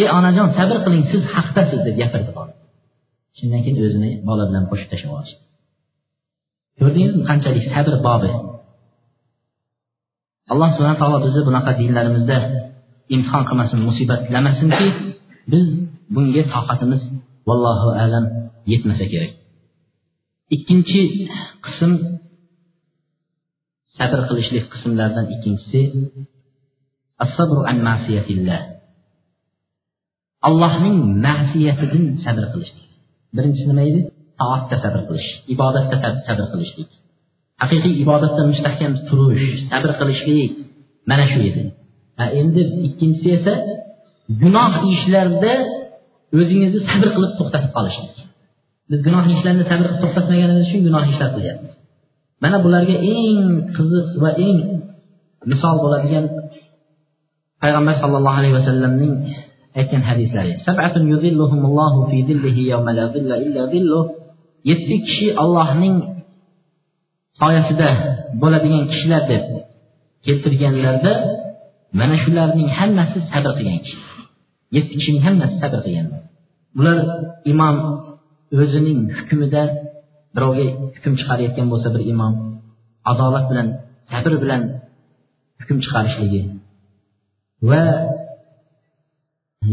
Ey onajon sabr qiling siz haqdasiz deb gapirdi bola. Shundan keyin o'zini bola bilan qo'shib tashlab yuborishdi ko'rdingizmi qanchalik sabr bobi? Alloh subhana taolo bizni bunaqa dinlarimizda imtihon qilmasin musibatlamasinki biz bunga toqatimiz vallohu alam yetmasa kerak. Ikkinchi qism sabr qilishlik qismlaridan ikkinchisi allohning ma'siyatidan sabr qilishlik. Birinchisi nima edi? Toatda sabr qilish ibodatda sabr qilishlik. Haqiqiy ibodatda mustahkam turish sabr qilishlik mana shu edi. Endi ikkinchisi esa gunoh ishlarda o'zingizni sabr qilib to'xtatib qolishlik. Biz gunoh ishlarni sabr qilib to'xtatmaganimiz uchun gunoh ishlar qilyapmiz. Mana bularga eng qiziq va eng misol bo'ladigan payg'ambar sallallohu alayhi vasallamning aytgan hadislari. Yetti kishi allohning soyasida bo'ladigan kishilar deb keltirganlarda mana shularning hammasi sabr qilgan kishi. Yetti kishining hammasi sabr qilgan. Bular imom o'zining hukmida birovga hukm chiqarayotgan bo'lsa bir imom adolat bilan sabr bilan hukm chiqarishligi va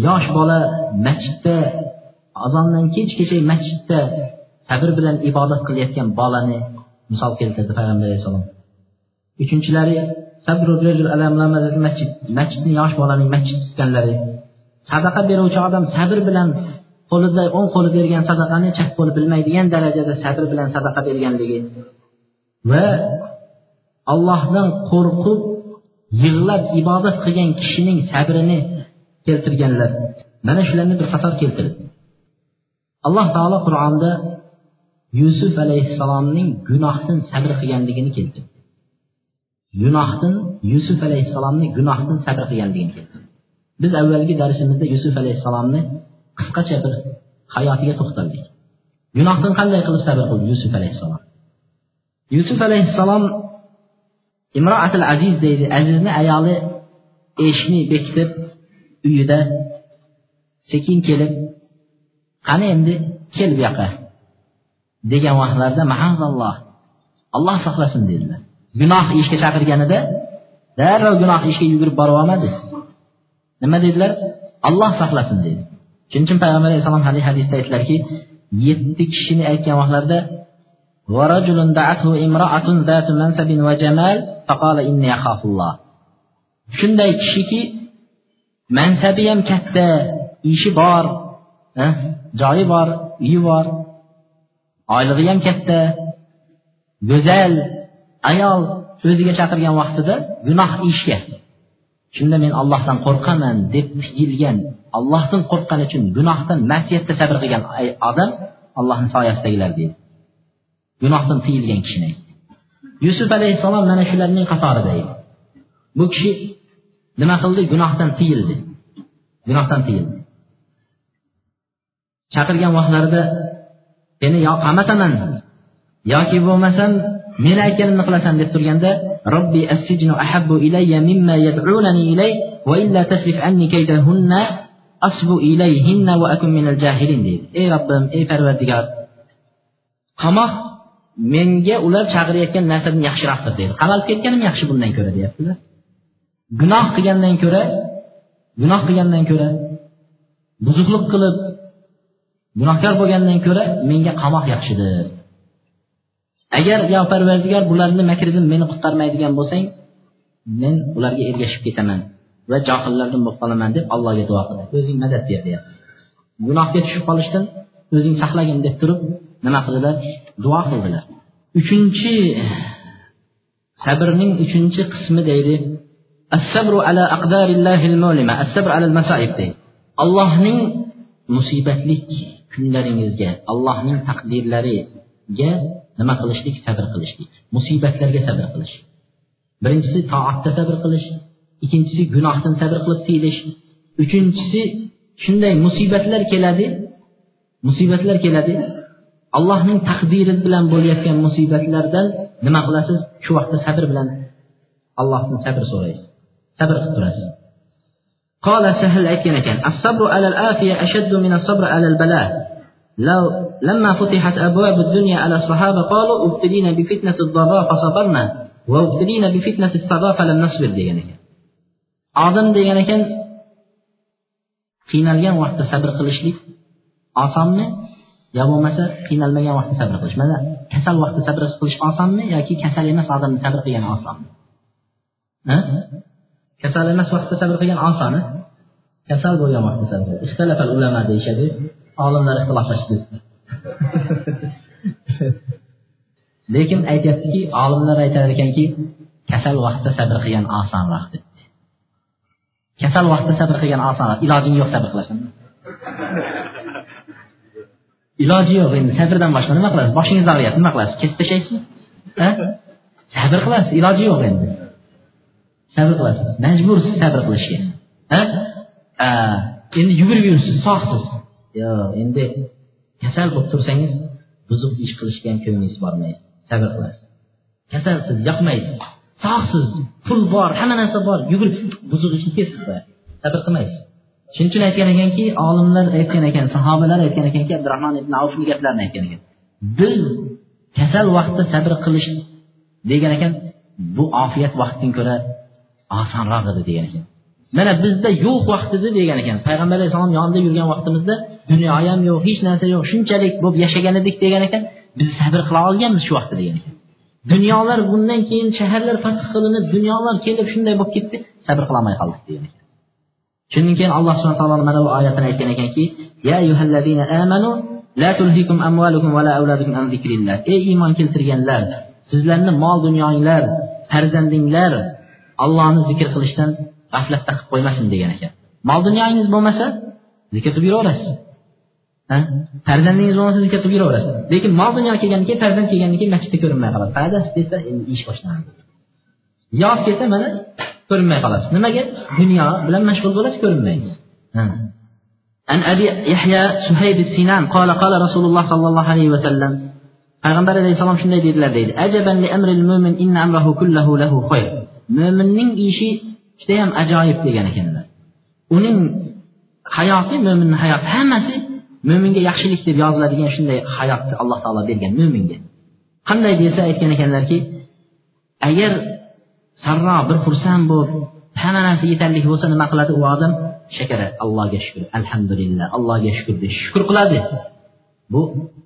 yosh bola masjidda azondan kechgacha masjidda sabr bilan ibodat qilayotgan bolani misol keltirdi payg'ambar alayhissalom uchinchilari masjid masjidni yosh bolaning masjid tutganlari sadaqa beruvchi odam sabr bilan qo'lida o'ng qo'li bergan sadaqani chap qo'li bilmaydigan darajada sabr bilan sadaqa berganligi va allohdan qo'rqib yig'lab ibodat qilgan kishining sabrini keltirganlar. Mana shularni bir qator keltirdi. Alloh taolo qur'onda yusuf alayhissalomning gunohdan sabr qilganligini keltirdi. Gunohdan yusuf alayhissalomni gunohdan sabr qilganligini keltirdi. Biz avvalgi darsimizda yusuf alayhissalomni qisqacha bir hayotiga to'xtaldik. Gunohdan qanday qilib sabr qildi yusuf alayhissalom? Yusuf alayhissalom imroatil aziz deydi azizni ayoli eshikni bekitib uyida sekin kelib qani endi kel bu yoqqa degan vaqtlarda maazalloh alloh saqlasin dedilar. Gunoh ishga chaqirganida darrov gunoh ishga yugurib borib olmadi. Nima dedilar? Alloh saqlasin dedi. Shuning uchun payg'ambar alayhissalom hadis hadisda aytdilarki yetti kishini aytgan vaqtlarida shunday kishiki mansabi ham katta ishi bor joyi bor uyi bor oylig'i ham katta go'zal ayol o'ziga chaqirgan vaqtida gunoh ishga shunda men allohdan qo'rqaman deb tiyilgan allohdan qo'rqqani uchun gunohdan masiyatda sabr qilgan odam allohni soyasidagilar deydi. Gunohdan tiyilgan kishini yusuf alayhissalom mana shularning qatorida edi. Bu kishi nima qildi? Gunohdan tiyildi. Gunohdan tiyildi. Chaqirgan vaqtlarida seni yo qamataman yoki bo'lmasam meni aytganimni qilasan deb turganda robbi assijnu ahabbu ilayya mimma yad'unani ilay va illa tasrif anni kaydahunna asbu ilayhinna va akun minal jahilin deydi. Ey robbim ey parvardigor qamoq menga ular chaqirayotgan narsadan yaxshiroqdir deydi. Qamalib ketganim yaxshi bundan ko'ra deyaptilar gunoh qilgandan ko'ra gunoh qilgandan ko'ra buzuqlik qilib gunohkor bo'lgandan ko'ra menga qamoq yaxshidir. Agar yo parvardigor bularni makridan meni qutqarmaydigan bo'lsang men ularga ergashib ketaman va johillardan bo'lib qolaman deb allohga duo qiladi o'zing madad ber deyapti. Gunohga tushib qolishdan o'zing saqlagin deb turib nima qildilar? Duo qildilar. Uchinchi sabrning uchinchi qismi deydi. ollohning ala mulima ala masaib allohning musibatlik kunlaringizga allohning taqdirlariga nima qilishlik? Sabr qilishlik. Musibatlarga sabr qilish. Birinchisi toatda sabr qilish. Ikkinchisi gunohdan sabr qilib tiyilish. Uchinchisi shunday musibatlar keladi. Musibatlar keladi. Allohning taqdiri bilan bo'layotgan musibatlardan nima qilasiz? Shu vaqtda sabr bilan allohdan sabr so'raysiz. sabr qilib turasan قال سهل أكين أكين الصبر على الآفية أشد من الصبر على البلاء. لو لما فتحت أبواب الدنيا على الصحابة قالوا أبتلينا بفتنة الضراء فصبرنا. وأبتلينا بفتنة الصدى فلم نصبر. دي يعني أظن دي يعني كان قينا وقت صبر قلش لي يا أبو مسا قينا وقت صبر قلش. ماذا؟ كسل وقت صبر قلش أصم يا كي كسل يمس أظن صبر قيان أصم أه؟ Kasal emas vaqtda sabr qilgan oson kasal bo'lgan vaqtda sabr ixtilafal ulama deyishadi. Olimlar ixtiloflashdi. *laughs* Lekin aytyaptiki olimlar aytar ekanki kasal vaqtda sabr qilgan osonroq deb kasal vaqtda sabr qilgan osonroq ilojing yo'q sabr qilasanmi *laughs* iloji yo'q endi sabrdan boshqa nima qilasiz? Boshingiz og'riyapti nima qilasiz? Kesib tashlaysizmi sabr qilasiz iloji yo'q endi sabr qilasiz. Majbursiz sabr qilishga. Endi yugurib yuribsiz sog'siz yo'q endi kasal bo'lib tursangiz buzuq ish qilishga ham ko'nglingiz bormaydi. Sabr qilasiz. Kasalsiz yoqmaydi. Sog'siz pul bor hamma narsa bor. Yugurib buzuq ishni kesib qo'yasiz sabr qilmaysiz. Shuning uchun aytgan ekanki olimlar aytgan ekan sahobalar aytgan ekanki abdurahmon ibn avfni gaplarini aytgan ekan. Biz kasal vaqtda sabr qilish degan ekan bu ofiyat vaqtdan ko'ra osonroq edi degan ekan. Mana bizda yo'q vaqt edi degan ekan. Payg'ambar alayhissalom yonida yurgan vaqtimizda dunyo ham yo'q hech narsa yo'q shunchalik bo'lib yashagan edik degan ekan. Biz sabr qila olganmiz shu vaqtda degan ekan. Dunyolar bundan keyin shaharlar fath qilinib dunyolar kelib shunday bo'lib ketdi sabr qilolmay qoldik degan ekan. Shundan keyin alloh subhana taolo mana bu oyatini aytgan ekanki ya ayyuhallazina amanu la tulhikum amwalukum va la auladukum an zikrillah. Ey iymon keltirganlar sizlarni mol dunyoinglar farzandinglar allohni zikr qilishdan g'aflatda qilib qo'ymasin degan ekan mol dunyoyingiz bo'lmasa zikr qilib yuraverasiz farzandingiz bo'lmasa zikr qilib yuraverasiz lekin mol dunyo kelgandan keyin farzand kelgandan keyin masjidda ko'rinmay qoladi qayerda desa endi ish boshlanadi yoz kelsa mana ko'rinmay qolasiz nimaga dunyo bilan mashg'ul bo'lasiz ko'rinmaysiz عن أبي يحيى سهيب السنان قال قال رسول الله صلى الله عليه وسلم payg'ambar alayhissalom shunday dedilar deydi ajaban li amril mo'min inna amrahu kullahu lahu khayr mo'minning ishi judayam ajoyib degan ekanlar. Uning hayoti mo'minni hayoti hammasi mo'minga yaxshilik deb yoziladigan shunday hayotni alloh taolo bergan mo'minga qanday desa aytgan ekanlarki agar sarro bir xursand bo'lib hamma narsa yetarli bo'lsa nima qiladi? U odam shakara allohga shukur alhamdulillah allohga shukur deb shukur qiladi. Bu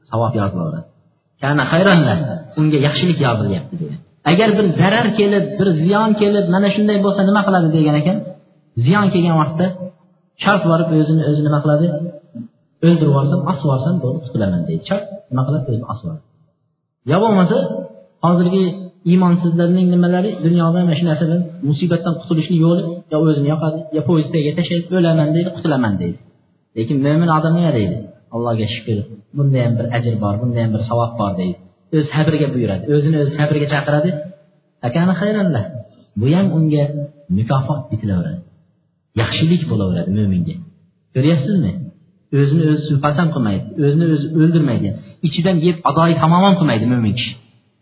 savob yozilaveradi kana xayronlar unga yaxshilik yozilyapti degan. Agar bir zarar kelib bir ziyon kelib mana shunday bo'lsa nima qiladi degan ekan? Ziyon kelgan vaqtda shart borib o'zini o'zi nima qiladi? O'ldirib yuborsam osib yuborsam bo'ldi qutulaman deydi. Shart nima qiladi? O'zini osib yuboradi. Yo bo'lmasa hozirgi iymonsizlarning nimalari dunyoda mana shu narsadan musibatdan qutulishni yo'li yo o'zini yoqadi yo poyezdga tashlaydi o'laman deydi qutulaman deydi. Lekin mo'min odam nima deydi allohga shukur bunda ham bir ajr bor bunda ham bir savob bor deydi. O'z sabriga buyuradi. O'zini o'zi sabrga chaqiradi. Akani xayrallah bu ham unga mukofot bitilaveradi. Yaxshilik bo'laveradi mo'minga ko'ryapsizmi? O'zini o'zi suiqasam qilmaydi o'zini o'zi o'ldirmaydi. Ichidan yeb adoyi tamoman qilmaydi mo'min kishi.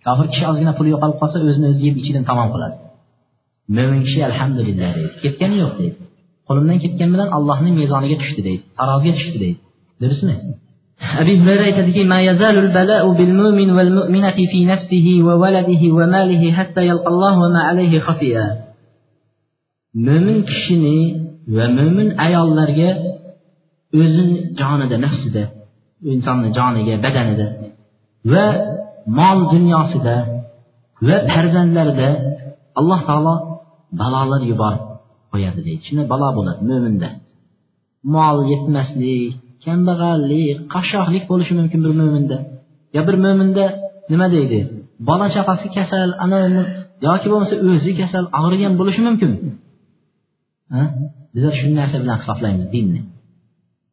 Kofir kishi ozgina puli yo'qolib qolsa o'zini o'zi yeb ichidan tamom qiladi. Mo'min kishi alhamdulillah deydi. Ketgani yo'q deydi. Qo'limdan ketgan bilan allohning mezoniga tushdi deydi. Taroziga tushdi deydi. Durustmi أبي هريرة aytadiki ما يزال البلاء بالمؤمن والمؤمنة في نفسه وولده وماله حتى يلقى الله وما عليه خفيا mo'min kishini va mo'min ayollarga o'zini jonida nafsida insonni joniga badanida va mol dunyosida va farzandlarida alloh taolo balolar yuborib qo'yadi deydi shunda balo bo'ladi mo'minda mol yetmaslik kambag'allik qashshoqlik bo'lishi mumkin bir mo'minda yo bir mo'minda nima deydi? Bola chaqasi kasal ana yoki bo'lmasa o'zi kasal og'rigan bo'lishi mumkin. Bizlar shu narsa bilan hisoblaymiz dinni.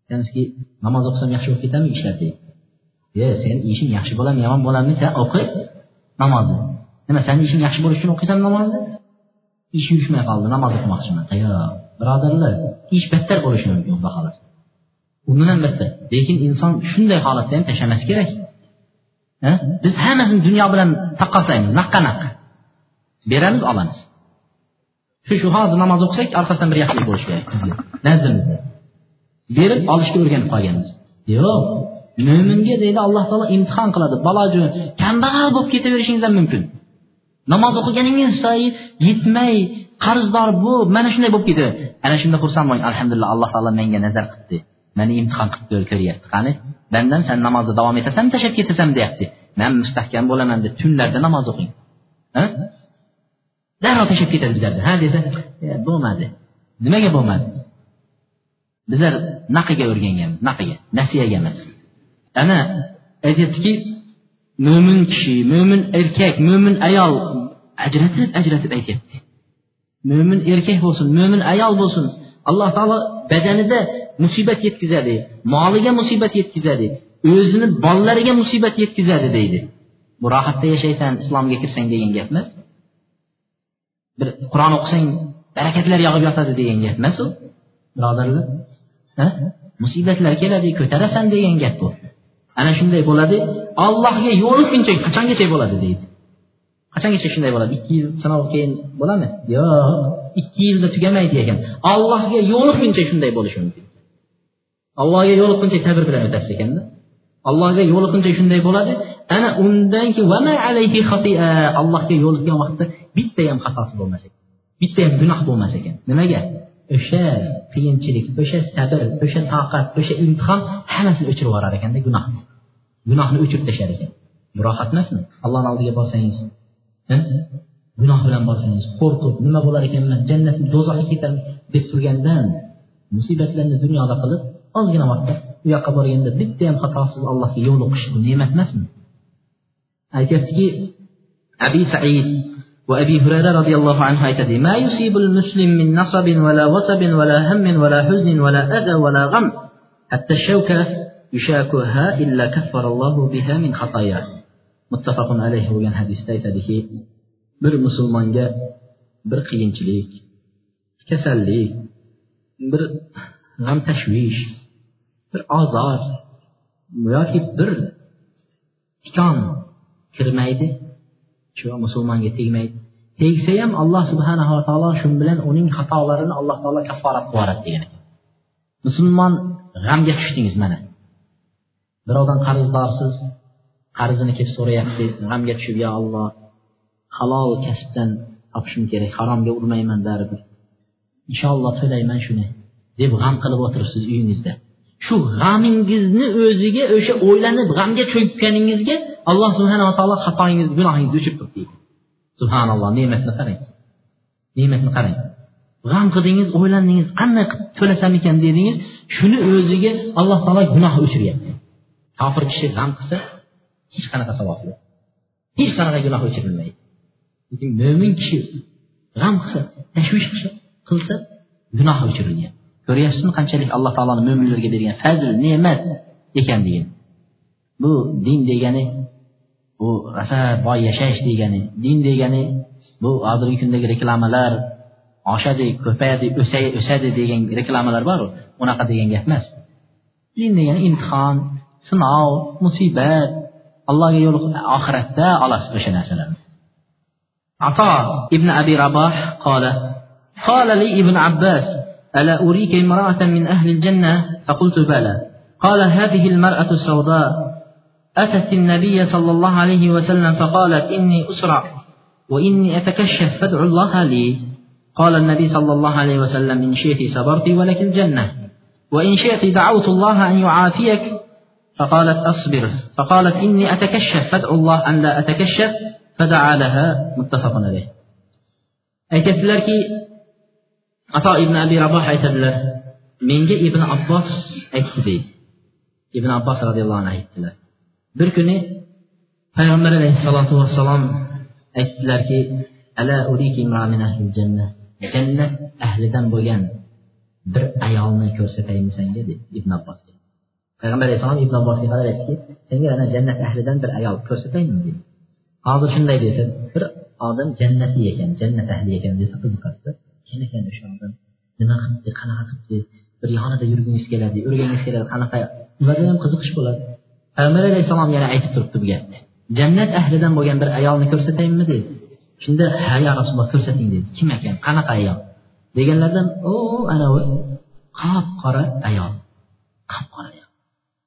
Aytamizki namoz o'qisam yaxshi bo'lib ketadimi ishlar yo seni sen ishing yaxshi bo'ladimi yomon bo'ladimi sen o'qi namozni. Nima sani ishing yaxshi bo'lishi uchun o'qiysan namozni? Ish yurishmay qoldi namoz o'qimoqchiman. Yo'q birodarlar ish battar bo'lishi mumkin xudo xohlasa undan ham lekin inson shunday holatda ham tashlamas kerak. Biz hammasini dunyo bilan taqqoslaymiz. Naqqa naqqa. Beramiz olamiz. Shu shu hozir namoz o'qisak orqasidan bir yaxshilik bo'lishi kerak nazdimizda. Berib olishga o'rganib qolganmiz. Yo'q. Mo'minga deydi alloh taolo imtihon qiladi. Baloju kambag'al bo'lib ketaverishingiz ham mumkin. Namoz o'qiganingiz sayin yetmay qarzdor bo'lib mana shunday bo'lib ketadi ana shunda xursand bo'ling alhamdulillah alloh taolo menga nazar qilibdi mani imtihon qilib ko'ryapti. Qani bandam san namozda davom etasan tashlab ketasan deyapti. Man mustahkam bo'laman deb tunlarda namoz o'qing. Darrov tashlab ketadi bizlarda ha desa e, bo'lmadi. Nimaga bo'lmadi? Bizlar naqiga o'rganganmiz naqiga nasiyaga emas. Ana aytyaptiki mo'min kishi mo'min erkak mo'min ayol. Ajratib ajratib aytyapti. Mo'min erkak bo'lsin mo'min ayol bo'lsin. Alloh taolo badanida musibat yetkazadi moliga musibat yetkazadi o'zini bolalariga musibat yetkazadi deydi. Bu rohatda yashaysan islomga kirsang degan gap emas. Bir qur'on o'qisang barakatlar yog'ib yotadi degan gap emas u. Birodarlar. Musibatlar keladi ko'tarasan degan gap bu. Ana shunday bo'ladi allohga yo'liqquncha qachongacha bo'ladi deydi. Qachongacha shunday bo'ladi? Ikki yil sinov keyin bo'ladimi? Yo'q ikki yilda tugamaydi ekan allohga yo'liqquncha shunday bo'lishi mumkin allohga yo'liqquncha sabr bilan o'tasiz ekanda? Allohga yo'liqquncha shunday bo'ladi? Ana undan keyin allohga yo'liqqan vaqtda bitta ham xatosi bo'lmas ekan. Bitta ham gunoh bo'lmas ekan. Nimaga? O'sha qiyinchilik o'sha sabr o'sha toqat o'sha imtihon hammasini o'chirib yuborar ekanda gunohni. Gunohni o'chirib tashlar ekan. Bu rohat emasmi? Allohni oldiga borsangiz. Gunoh bilan borsangiz qo'rqib nima bo'lar ekanman jannatni do'zaxga ketamiz deb turgandan musibatlarni dunyoda qilib ozgina vaqtda u yoqqa borganda bitta ham xatosiz allohga yo'l o'qishni ne'mat emasmi? Aytyaptiki abi said وأبي هريرة رضي الله عنه أيتدي ما يصيب المسلم من نصب ولا وصب ولا هم ولا حزن ولا أذى ولا غم حتى الشوكة يشاكها إلا كفر الله بها من خطايا متفق عليه وين حديث أيتدي هي بر مسلمان جاء بر قينتليك كسل لي بر غم تشويش bir ozor yoki bir tikon kirmaydi. Shu musulmonga tegmaydi. Tegsa ham alloh subhanava taolo shu bilan uning xatolarini alloh taolo kafforat qilib yuboradi degan ekan musulmon g'amga tushdingiz mana. Birovdan qarzdorsiz qarzini kelib so'rayapti g'amga tushib yo alloh halol kasbdan topishim kerak haromga urmayman baribir. Inshaalloh to'layman shuni deb g'am qilib o'tiribsiz uyingizda. Shu g'amingizni o'ziga o'sha o'ylanib g'amga cho'kkaningizga alloh subhanava taolo xatoingizni gunohingizni o'chirib turibdi subhanalloh ne'matni qarang. Ne'matni qarang. G'am qildingiz o'ylandingiz qanday qilib to'lasam ekan dedingiz shuni o'ziga alloh taolo gunoh o'chiryapti. Kofir kishi g'am qilsa hech qanaqa savob yo'q. Hech qanaqa gunoh o'chirilmaydi. Lekin mo'min kishi g'am qilsa tashvish qilsa gunoh o'chirilyapti ko'ryapsizmi qanchalik alloh taoloni mo'minlarga bergan fazl ne'mat ekanligini bu din degani bu rosa boy yashash degani din degani bu hozirgi kundagi reklamalar oshadi ko'payadi o'sadi degan reklamalar boru unaqa degan gap emas din degani imtihon sinov musibat allohga yo'l oxiratda olasiz o'sha narsalarni عطاء ابن أبي رباح قال قال لي ابن عباس ألا أريك امرأة من أهل الجنة؟ فقلت بلى. قال هذه المرأة السوداء. أتت النبي صلى الله عليه وسلم فقالت إني أسرع وإني أتكشف فادعوا الله لي. قال النبي صلى الله عليه وسلم إن شئت صبرت ولك الجنة وإن شئت دعوت الله أن يعافيك. فقالت أصبر. فقالت إني أتكشف فادعوا الله أن لا أتكشف. فدعا لها. متفق عليه. aytadilarki ato ibn abi raboh aytadilar menga ibn abbos aytdi. Deydi ibn abbos roziyallohu anhu aytdilar. Bir kuni payg'ambar alayhissalotu vassalom aytdilarki jannat ahlidan bo'lgan bir ayolni ko'rsataymi senga? dedi ibn abbos. Payg'ambar alayhissalom ibn abbosga qarab aytdiki senga ana jannat ahlidan bir ayol ko'rsataymi dedi. Hozir shunday desa bir odam jannatiy ekan jannat ahli ekan desa qiziqadi kim ekan o'sha odam nima qilibdi qanaqa qilibdi bir yonida yurgingiz keladi o'rgangingiz keladi qanaqa? Ularda ham qiziqish bo'ladi. Payg'ambar alayhissalom yana aytib turibdi bu gapni. Jannat ahlidan bo'lgan bir ayolni ko'rsataymi dedi. Shunda ha ya rasululloh ko'rsating dedi. Kim ekan? Qanaqa ayol? Deganlardan o anavi qop qora ayol. Qop qora ayol.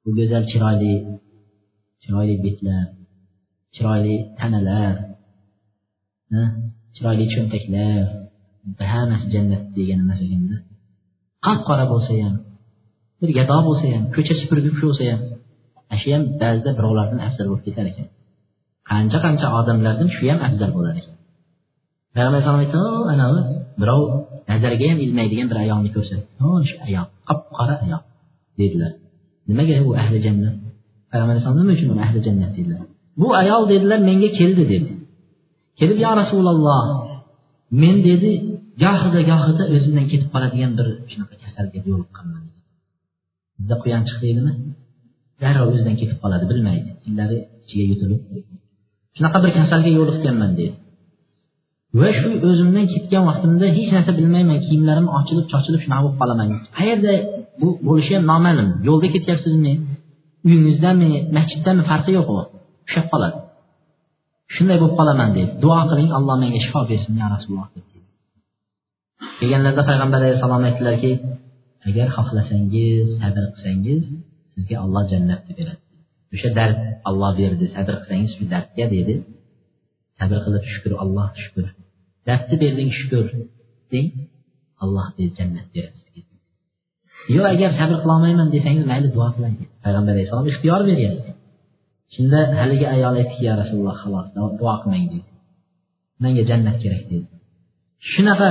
Bu go'zal chiroyli chiroyli betlar chiroyli tanalar chiroyli cho'ntaklar. Hammasi jannat degan emas ekanda. Qop qora bo'lsa ham bir gado bo'lsa ham ko'cha supurguvchi bo'lsa ham ana shu ham ba'zida birovlardan afzal bo'lib ketar ekan. Qancha qancha odamlardan shu ham afzal bo'lar ekan. Payg'ambar alayhisalom aytdi anavi birov nazarga ham ilmaydigan bir ayolni ko'rsatdi shu ayol qop qora ayol dedilar. Nimaga u ahli jannat? Payg'ambar alayhisalom nima uchun uni ahli jannat? dedilar. Bu ayol dedilar menga keldi dedi. Kelib yo rasululloh men dedi gohida gohida o'zimdan ketib qoladigan bir shunaqa kasalga yo'liqqanman bizda quyanchiq deydimi darrov o'zidan ketib qoladi bilmaydi. Tillari ichiga yutilib shunaqa bir kasalga yo'liqqanman deydi va shu o'zimdan ketgan vaqtimda hech narsa bilmayman kiyimlarim ochilib chochilib shunaqa bo'lib qolaman. Qayerda bu bo'lishi ham noma'lum. Yo'lda ketyapsizmi? Uyingizdami masjiddami? Farqi yo'q u. Ushlab qoladi. Shunday bo'lib qolaman deydi duo qiling alloh menga shifo bersin ya rasululloh kelganlarida payg'ambar alayhissalom aytdilarki agar xohlasangiz sabr qilsangiz sizga olloh jannatni beradi. O'sha dard olloh berdi sabr qilsangiz shu dardga dedi. Sabr qilib shukur alloh shukur. Dardni berding shukur. Deng alloh dedi jannat beradi yo'q agar sabr qilolmayman desangiz mayli duo qiling payg'ambar alayhissalom ixtiyor beryapti. Shunda haligi ayol aytdiki ya rasululloh xolos duo qilmang dedi. Menga jannat kerak dedi. Shunaqa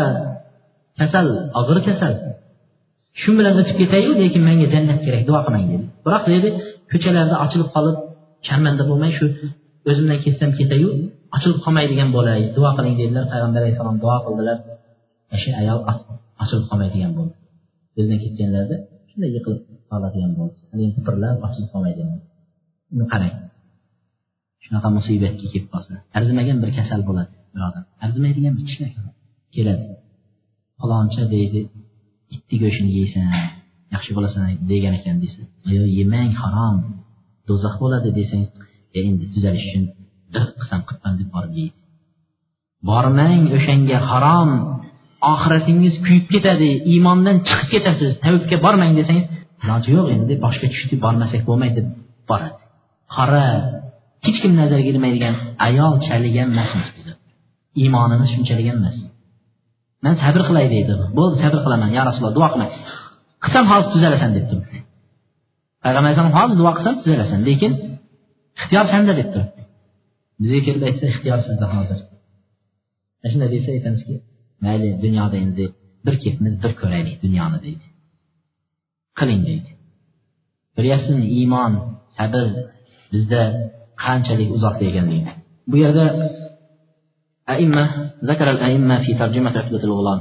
kasal og'ir kasal. Shu bilan o'tib ketayu lekin menga jannat kerak duo qilmang dedi. Biroq dedi ko'chalarda ochilib qolib sharmanda bo'lmay shu o'zimdan ketsam ketayu ochilib qolmaydigan bo'lay duo qiling dedilar. Payg'ambar alayhissalom duo qildilar. Shu ayol ochilib qolmaydigan bo'ldi. O'zidan ketganlarida shunday yiqilib qoladigan bo'ldi. Tipirlab ochilib qolmaydigan uni qarang. Shunaqa musibatga kelib qolsa arzimagan bir kasal bo'ladi birodar. Arzimaydigan bir kichkina keladi. Faloncha deydi itni go'shtini yeysan yaxshi bo'lasan degan ekan desa yo'q yemang harom do'zax bo'ladi desang endi tuzalish uchun bir qism qilibman deb borib yeydi. Bormang o'shanga harom oxiratingiz kuyib ketadi iymondan chiqib ketasiz tavbga bormang desangiz iloji yo'q endi boshqa tushdi bormasak bo'lmaydi deb boradi. Qora hech kim nazarga ilmaydigan ayol chaligan emasmiz iymonimiz shunchalik emas. Man sabr qilay deydi. Bo'ldi sabr qilaman yo rasululloh duo qilmang. Qilsam hozir tuzalasan deb turibdi payg'ambar alayhisalom hozir duo qilsam tuzalasan lekin ixtiyor sanda deb turibdi bizga kelib aytsa ixtiyor sizda hozir. Shunday desa aytamizki mayli dunyoda endi bir ketmiz bir ko'raylik dunyoni deydi. Qiling deydi. Ko'ryapsizmi iymon sabr bizda qanchalik uzoqda ekanligini bu yerda aimma zakar al aimma fi tarjimat utbatul g'ulom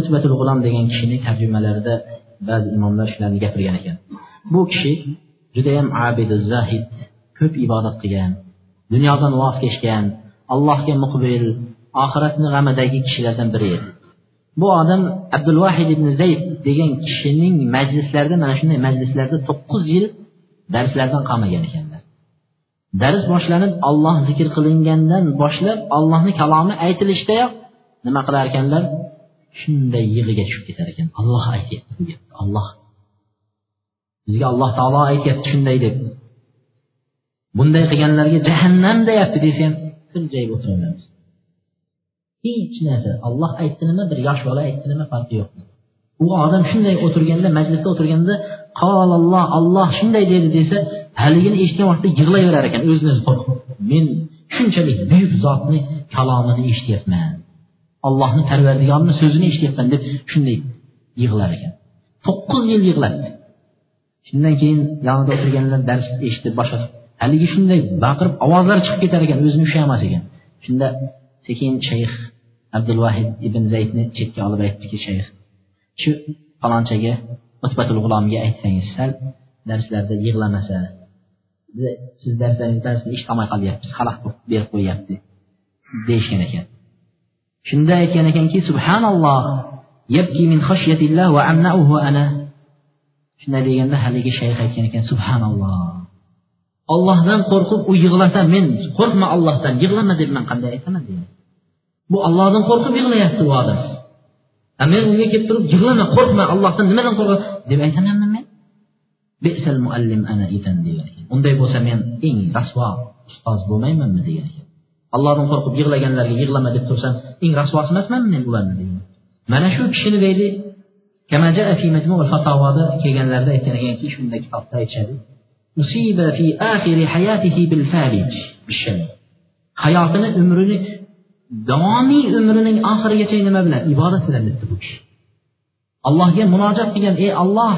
utbatul g'ulom degan kishining tarjimalarida ba'zi imomlar shularni gapirgan ekan. Bu kishi judayam abidu zahid ko'p ibodat qilgan dunyodan voz kechgan allohga muqbil oxiratni g'amidagi kishilardan biri edi. Bu odam abdul vahid ibn zayd degan kishining majlislarida mana shunday majlislarda to'qqiz yil darslardan qolmagan ekanlar dars boshlanib olloh zikr qilingandan boshlab ollohni kalomi aytilishdayoq nima qilar ekanlar? Shunday yig'iga tushib ketar ekan. Olloh aytyapti bu gapni olloh bizga alloh taolo aytyapti shunday deb. Bunday qilganlarga jahannam deyapti desa ham tirjayib o'tiraveramiz. Hech narsa. Olloh aytdi nima bir yosh bola aytdi nima farqi yo'q. U odam shunday o'tirganda majlisda o'tirganda qolalloh olloh shunday dedi desa haligini eshitgan vaqtda yig'layverar ekan o'zini o'zi qo'rqib men shunchalik buyuk zotni kalomini eshityapman. Allohni parvardigorni so'zini eshityapman deb shunday yig'lar ekan. To'qqiz yil yig'ladi shundan keyin yonida o'tirganlar dars eshitib boshqa haligi shunday baqirib ovozlar chiqib ketar ekan o'zini ushlamas ekan. Shunda sekin shayx abdulvahid ibn zaydni chetga olib aytdiki shayx shu falonchaga utbatul g'ulomga aytsangiz sal darslarda yig'lamasa siz darslaringiz darsni eshitolmay qolyapmiz xalaq berib qo'yyapti deyishgan ekan. Shunda aytgan ekanki subhanalloh yabki min khashyatillah va amnauhu ana. Shunday deganda haligi shayx aytgan ekan subhanalloh. Ollohdan qo'rqib u yig'lasa men qo'rqma ollohdan yig'lama deb man qanday aytaman degan bu ollohdan qo'rqib yig'layapti u odam. Men unga kelib turib yig'lama qo'rqma ollohdan nimadan qo'rqa deb aytamanmi men besal muallim ana idan degan ekan unday bo'lsa men eng rasvo ustoz bo'lmaymanmi degan ekan allohdan qo'rqib yig'laganlarga yig'lama deb tursam eng rasvosi emasmanmi men ularni degan mana shu kishini deydi fatovoda kelganlarida aytgan ekanki shunday kitobda aytishadi hayotini umrini davomiy umrining oxirigacha nima bilan? Ibodat bilan o'tdi bu kishi. Allohga munojat qilgan ey olloh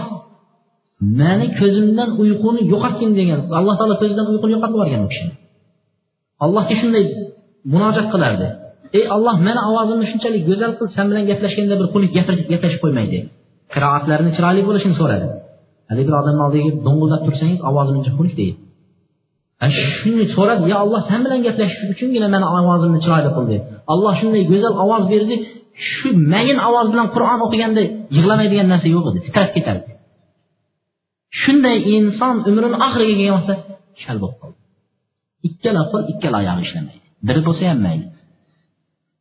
mani ko'zimdan uyquni yo'qotgin degan alloh taolo ko'zidan uyquni yo'qotib yuborgan u kishini allohga shunday munojat qilardi. Ey olloh mani ovozimni shunchalik go'zal qil san bilan gaplashganda bir xunuk gaplashib qo'ymaydi qiroatlarini chiroyli bo'lishini so'radi. Haligi bir odamni oldiga do'ng'illab tursangiz ovozim xunuk deydi. Shuni so'radi yo alloh san bilan gaplashish uchungina mani ovozimni chiroyli qil deb alloh shunday go'zal ovoz berdi shu mayin ovoz bilan qur'on o'qiganda yig'lamaydigan narsa yo'q edi titrab ketardi shunday inson umrini oxiriga kelgan vaqtda kal bo'lib qoldi. Ikkala qo'l ikkala oyog'i ishlamaydi. Biri bo'lsa ham mayli.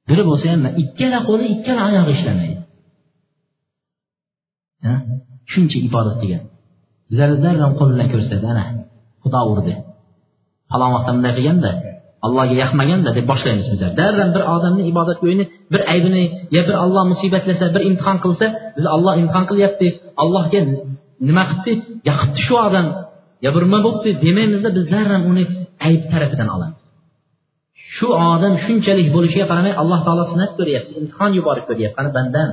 Biri bo'lsa ham ikkala qo'li ikkala oyog'i ishlamaydi. Shuncha ibodat qilgan. Bizlar darrov ko'rsatdi bilan ana xudo urdi. Falon vaqtda bunday qilganda allohga yoqmaganda deb boshlaymiz bizlar darrov bir odamni ibodat yo'yini bir aybini yo bir olloh musibatlasa bir imtihon qilsa biz olloh imtihon qilyapti allohga nima qilibdi? Yoqibdi shu odam. Yo bir nima bo'libdi demaymizda biz darrov uni ayb tarafidan olamiz. Shu odam shunchalik bo'lishiga qaramay alloh taolo sinab ko'ryapti imtihon yuborib ko'ryapti. Qani bandam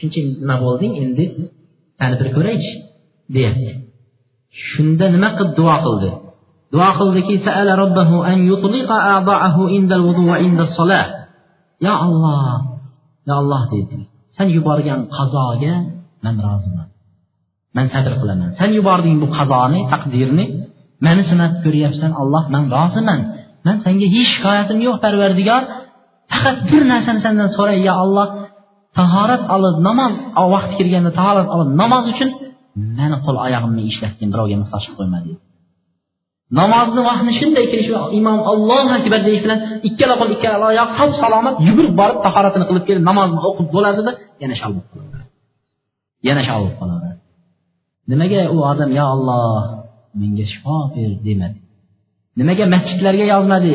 shuncha nima bo'lding endi sani bir ko'raychi deyapti. Shunda nima qilib duo qildi? Duo qildiki yo olloh yo olloh deydi san yuborgan qazoga man roziman. Man sabr qilaman. San yubording bu qazoni taqdirni mani sinab ko'ryapsan olloh man roziman. Man senga hech shikoyatim yo'q parvardigor. Faqat bir narsani sendan so'ray yo olloh tahorat olib namoz vaqti kelganda tahorat olib namoz uchun mani qo'l oyog'imni ishlatgin birovga muhtoj qilib qo'yma deydi namozni vaqtini shunday kelishi imom allohu akbar deyish bilan ikkala qo'l ikkala oyoq sog' salomat yugurib borib tahoratini qilib kelib namozni o'qib bo'ladida yana shal qolaveradi yana shal qolaveradi nimaga u odam yo olloh menga shifo ber demadi. Nimaga masjidlarga yozmadi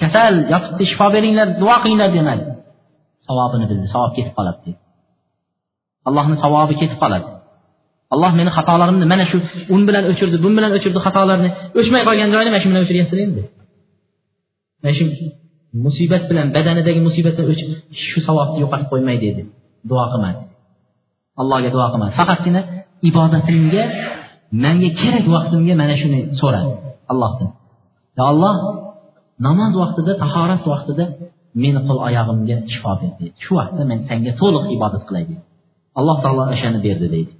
kasal yotibdi shifo beringlar duo qilinglar demadi. Savobini bildi savob ketib qoladi dedi. Allohni savobi ketib qoladi. Alloh meni xatolarimni mana shu un bilan o'chirdi bu bilan o'chirdi xatolarni o'chmay qolgan joyini mana shu bilan o'chiryapti endi. Mana shu musibat bilan badanidagi musibatdan o'chib shu savobni yo'qotib qo'ymay dedi. Duo qilmadi. Allohga duo qilmadi. Faqatgina ibodatimga manga kerak vaqtimga mana shuni so'radi. Allohdan. Ya alloh namoz vaqtida tahorat vaqtida meni qo'l oyog'imga shifo ber deydi shu vaqtda men senga to'liq ibodat qilay deydi alloh taolo o'shani berdi deydi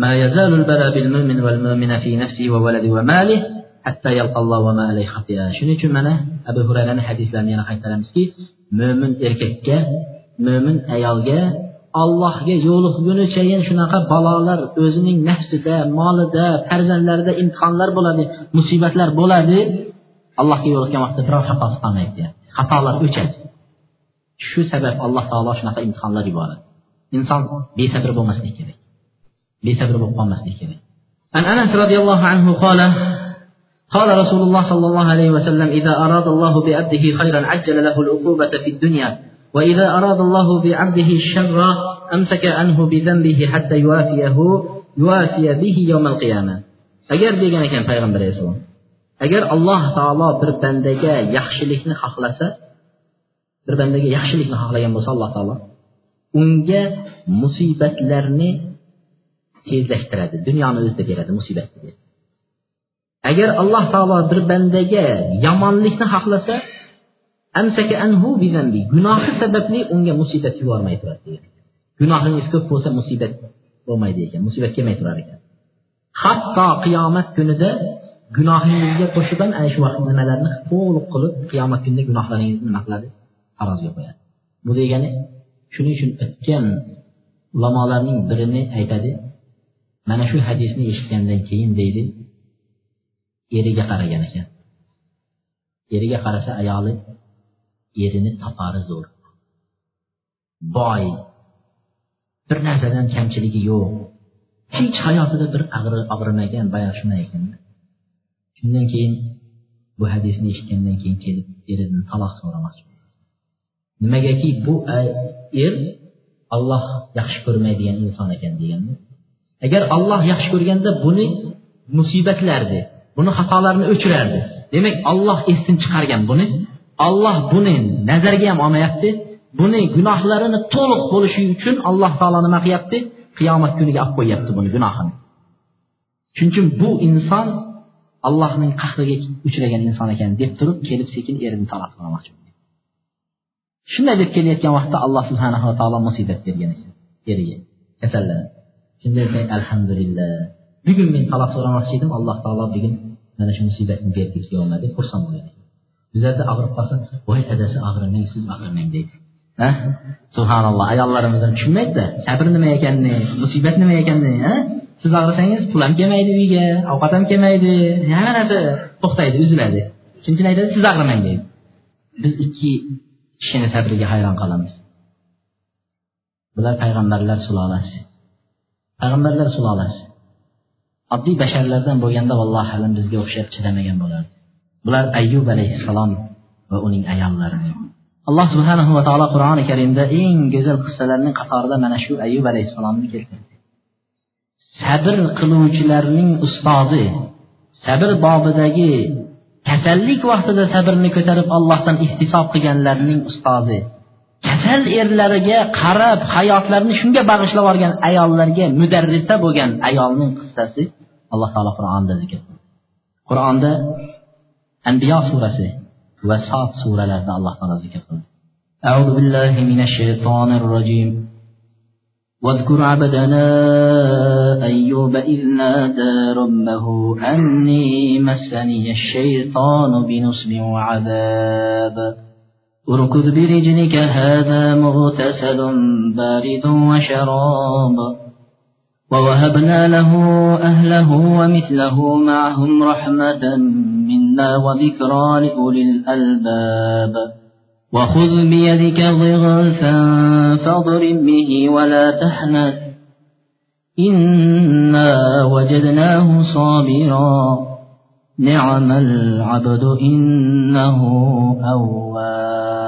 ما يزال البلاء بالمؤمن والمؤمنة في نفسه وولده وماله حتى يلقى الله وما عليه خطيئة shuning uchun mana abu hurayrani hadislarini yana qaytaramizki mo'min erkakka mo'min ayolga allohga yo'liqgunichayin shunaqa balolar o'zining nafsida molida farzandlarida imtihonlar bo'ladi musibatlar bo'ladi allohga yo'liqqan vaqtda biror xatosi qolmaydi deyapti xatolar o'chadi shu sabab alloh taolo shunaqa imtihonlar yuboradi inson besabr bo'lmaslik kerak bo'lib qolmaslik kerak عن أنس رضي الله عنه قال قال رسول الله صلى الله عليه وسلم إذا أراد الله بعبده خيرا عجل له العقوبة في الدنيا وإذا أراد الله بعبده الشر أمسك عنه بذنبه حتى يوافيه يوافي به يوم القيامة agar degan ekan payg'ambar alayhissalom agar alloh taolo bir bandaga yaxshilikni xohlasa bir bandaga yaxshilikni xohlagan bo'lsa alloh taolo unga musibatlarni tezlashtiradi. Dunyoni o'zida beradi musibatni agar alloh taolo bir bandaga yomonlikni xohlasa amsaka anhu gunohi sababli unga musibat yubormay turadi degan gunohingiz ko'p bo'lsa musibat bo'lmaydi ekan musibat kelmay turar ekan. Hatto qiyomat kunida gunohingizga qo'shib ham ana shu nimalarni to'liq qilib qiyomat kunida gunohlaringizni nima qiladi? Tarozga qo'yadi. Bu degani shuning uchun o'tgan ulamolarning birini aytadi mana shu hadisni eshitgandan keyin deydi eriga qaragan ekan. Eriga qarasa ayoli erini topari zo'r. Boy bir narsadan kamchiligi yo'q. Hech hayotida bir og'rimagan boya shunday ekan shundan keyin bu hadisni eshitgandan keyin kelib eridan taloq so'ramoqchi. Nimagaki bu er alloh yaxshi ko'rmaydigan inson ekan deganda agar olloh yaxshi ko'rganda buni musibatlardi buni xatolarini o'chirardi. Demak olloh esdan chiqargan buni. Olloh buni nazarga ham olmayapti. Buni gunohlarini to'liq bo'lishi uchun alloh taolo nima qilyapti? Qiyomat kuniga olib qo'yyapti buni gunohini. Shuning uchun bu inson allohning qahriga uchragan inson ekan deb turib kelib sekin erini taloq qilmoqchi. Shunday deb kelayotgan vaqtda alloh subhanava taolo musibat bergan ekan eriga kasallanib. Shunda aytsak alhamdulillah. Bugun men taloq so'ramoqchi edim alloh taolo bugun mana shu musibatni berdi bizga olmadi xursand bo'ladi. Bizlarda og'rib qolsa voy adasi og'rimang siz og'rimang deydi. Subhanalloh ayollarimiz ham tushunmaydida sabr nima ekanini musibat nima ekanini siz og'risangiz pul ham kelmaydi uyga ovqat ham kelmaydi hamma narsa to'xtaydi uziladi. Shuning uchun aytadi siz og'rimang deydi. Biz ikki kishini sabriga hayron qolamiz. Bular payg'ambarlar sulolasi payg'ambarlar sulolasi oddiy basharlardan bo'lganda vallohu alam bizga o'xshab chidamagan bo'lardi bular ayyub alayhissalom va uning ayollari alloh subhanahu va taolo qur'oni karimda eng go'zal qissalarning qatorida mana shu ayyub alayhissalomni keltirdi sabr qiluvchilarning ustozi sabr bobidagi kasallik vaqtida sabrni ko'tarib allohdan ihtisob qilganlarning ustozi kasal erlariga qarab hayotlarini shunga bag'ishlab yuborgan ayollarga mudarrisa bo'lgan ayolning qissasi alloh taolo qur'onda zikr qur'onda anbiyo surasi va sod suralarida alloh taolo zikr qildi أعوذ بالله من الشيطان الرجيم واذكر عبدنا أيوب إذ نادى ربه أني مسني الشيطان بنصب وعذاب اركض برجلك هذا مغتسل بارد وشراب. ووهبنا له أهله ومثله معهم رحمة منا وذكرى لأولي الألباب. وخذ بيدك ضغثا فاضرب به ولا تحنث. إنا وجدناه صابرا. نعم العبد إنه أواب.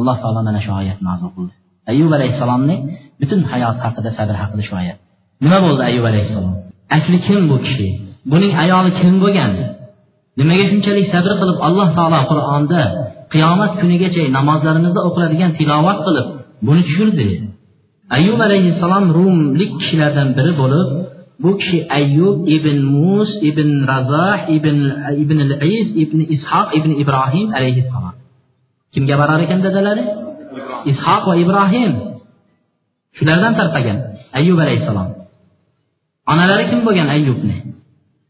alloh taolo mana shu oyatni nozil qildi. Ayub alayhissalomni butun hayot haqida sabr haqida shu oyat. Nima bo'ldi ayub alayhissalom? Asli kim bu kishi? Buning ayoli kim bo'lgan? Nimaga shunchalik sabr qilib alloh taolo qur'onda qiyomat kunigacha namozlarimizda o'qiladigan tilovat qilib buni tushirdi? Ayub alayhissalom rumlik kishilardan biri bo'lib bu kishi ayyub ibn mus ibn razoh ibn ibn is ibn ishoq ibn ibrohim alayhissalom. Kimga borar ekan dadalari? Ishoq va ibrohim. Shulardan tarqagan. Ayyub alayhissalom. Onalari kim bo'lgan ayyubni?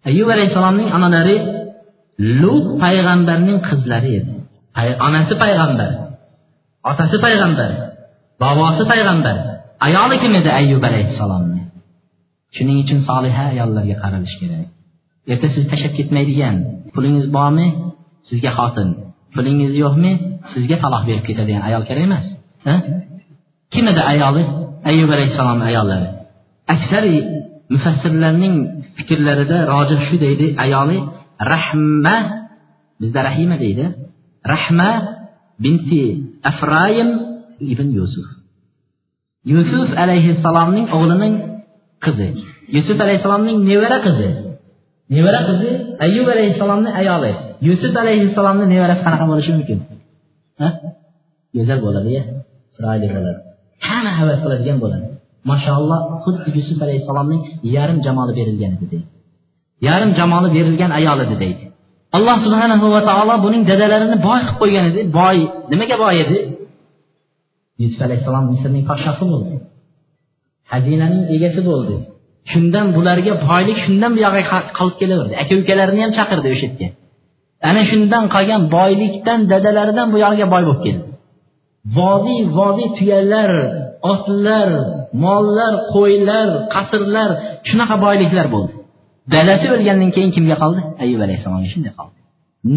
Ayyub alayhissalomning onalari lut payg'ambarning qizlari edi. Onasi payg'ambar otasi payg'ambar bobosi payg'ambar. Ayoli kim edi ayyub alayhissalomni? Shuning uchun soliha ayollarga qaralish kerak. Erta siz tashlab ketmaydigan pulingiz bormi? Sizga xotin. Pulingiz yo'qmi? Sizga taloq berib ketadigan ayol kerak emas kim edi ayoli? Ayyub alayhissalomni ayollari. Aksari mufassirlarning fikrlarida rojih shu deydi ayoli rahma bizda rahima deydi. Rahma binti afrayim ibn yusuf. Yusuf alayhissalomning o'g'lining qizi. Yusuf alayhissalomning nevara qizi. Nevara qizi ayyub alayhissalomni ayoli yusuf alayhissalomni nevarasi qanaqa bo'lishi mumkin? Go'zal bo'ladiya chiroyli bo'ladi hamma havas qiladigan bo'ladi. Mashaalloh xuddi yusuf alayhissalomning yarim jamoli berilgan edi deydi. Yarim jamoli berilgan ayol edi deydi. Alloh subhanahu va taolo buning dadalarini boy qilib qo'ygan edi. Boy nimaga boy edi? Yusuf alayhissalom misrning podshohi bo'ldi. Xazinaning egasi bo'ldi. Shundan bularga boylik shundan bu qolib kelaverdi. Aka ukalarini ham chaqirdi o'sha yerga. Ana shundan qolgan boylikdan dadalaridan bu yog'iga boy bo'lib keldi. Vodiy vodiy tuyalar otlar mollar qo'ylar qasrlar shunaqa boyliklar bo'ldi. Dadasi o'lgandan keyin kimga qoldi? Ayub alayhissalomga shunday qoldi.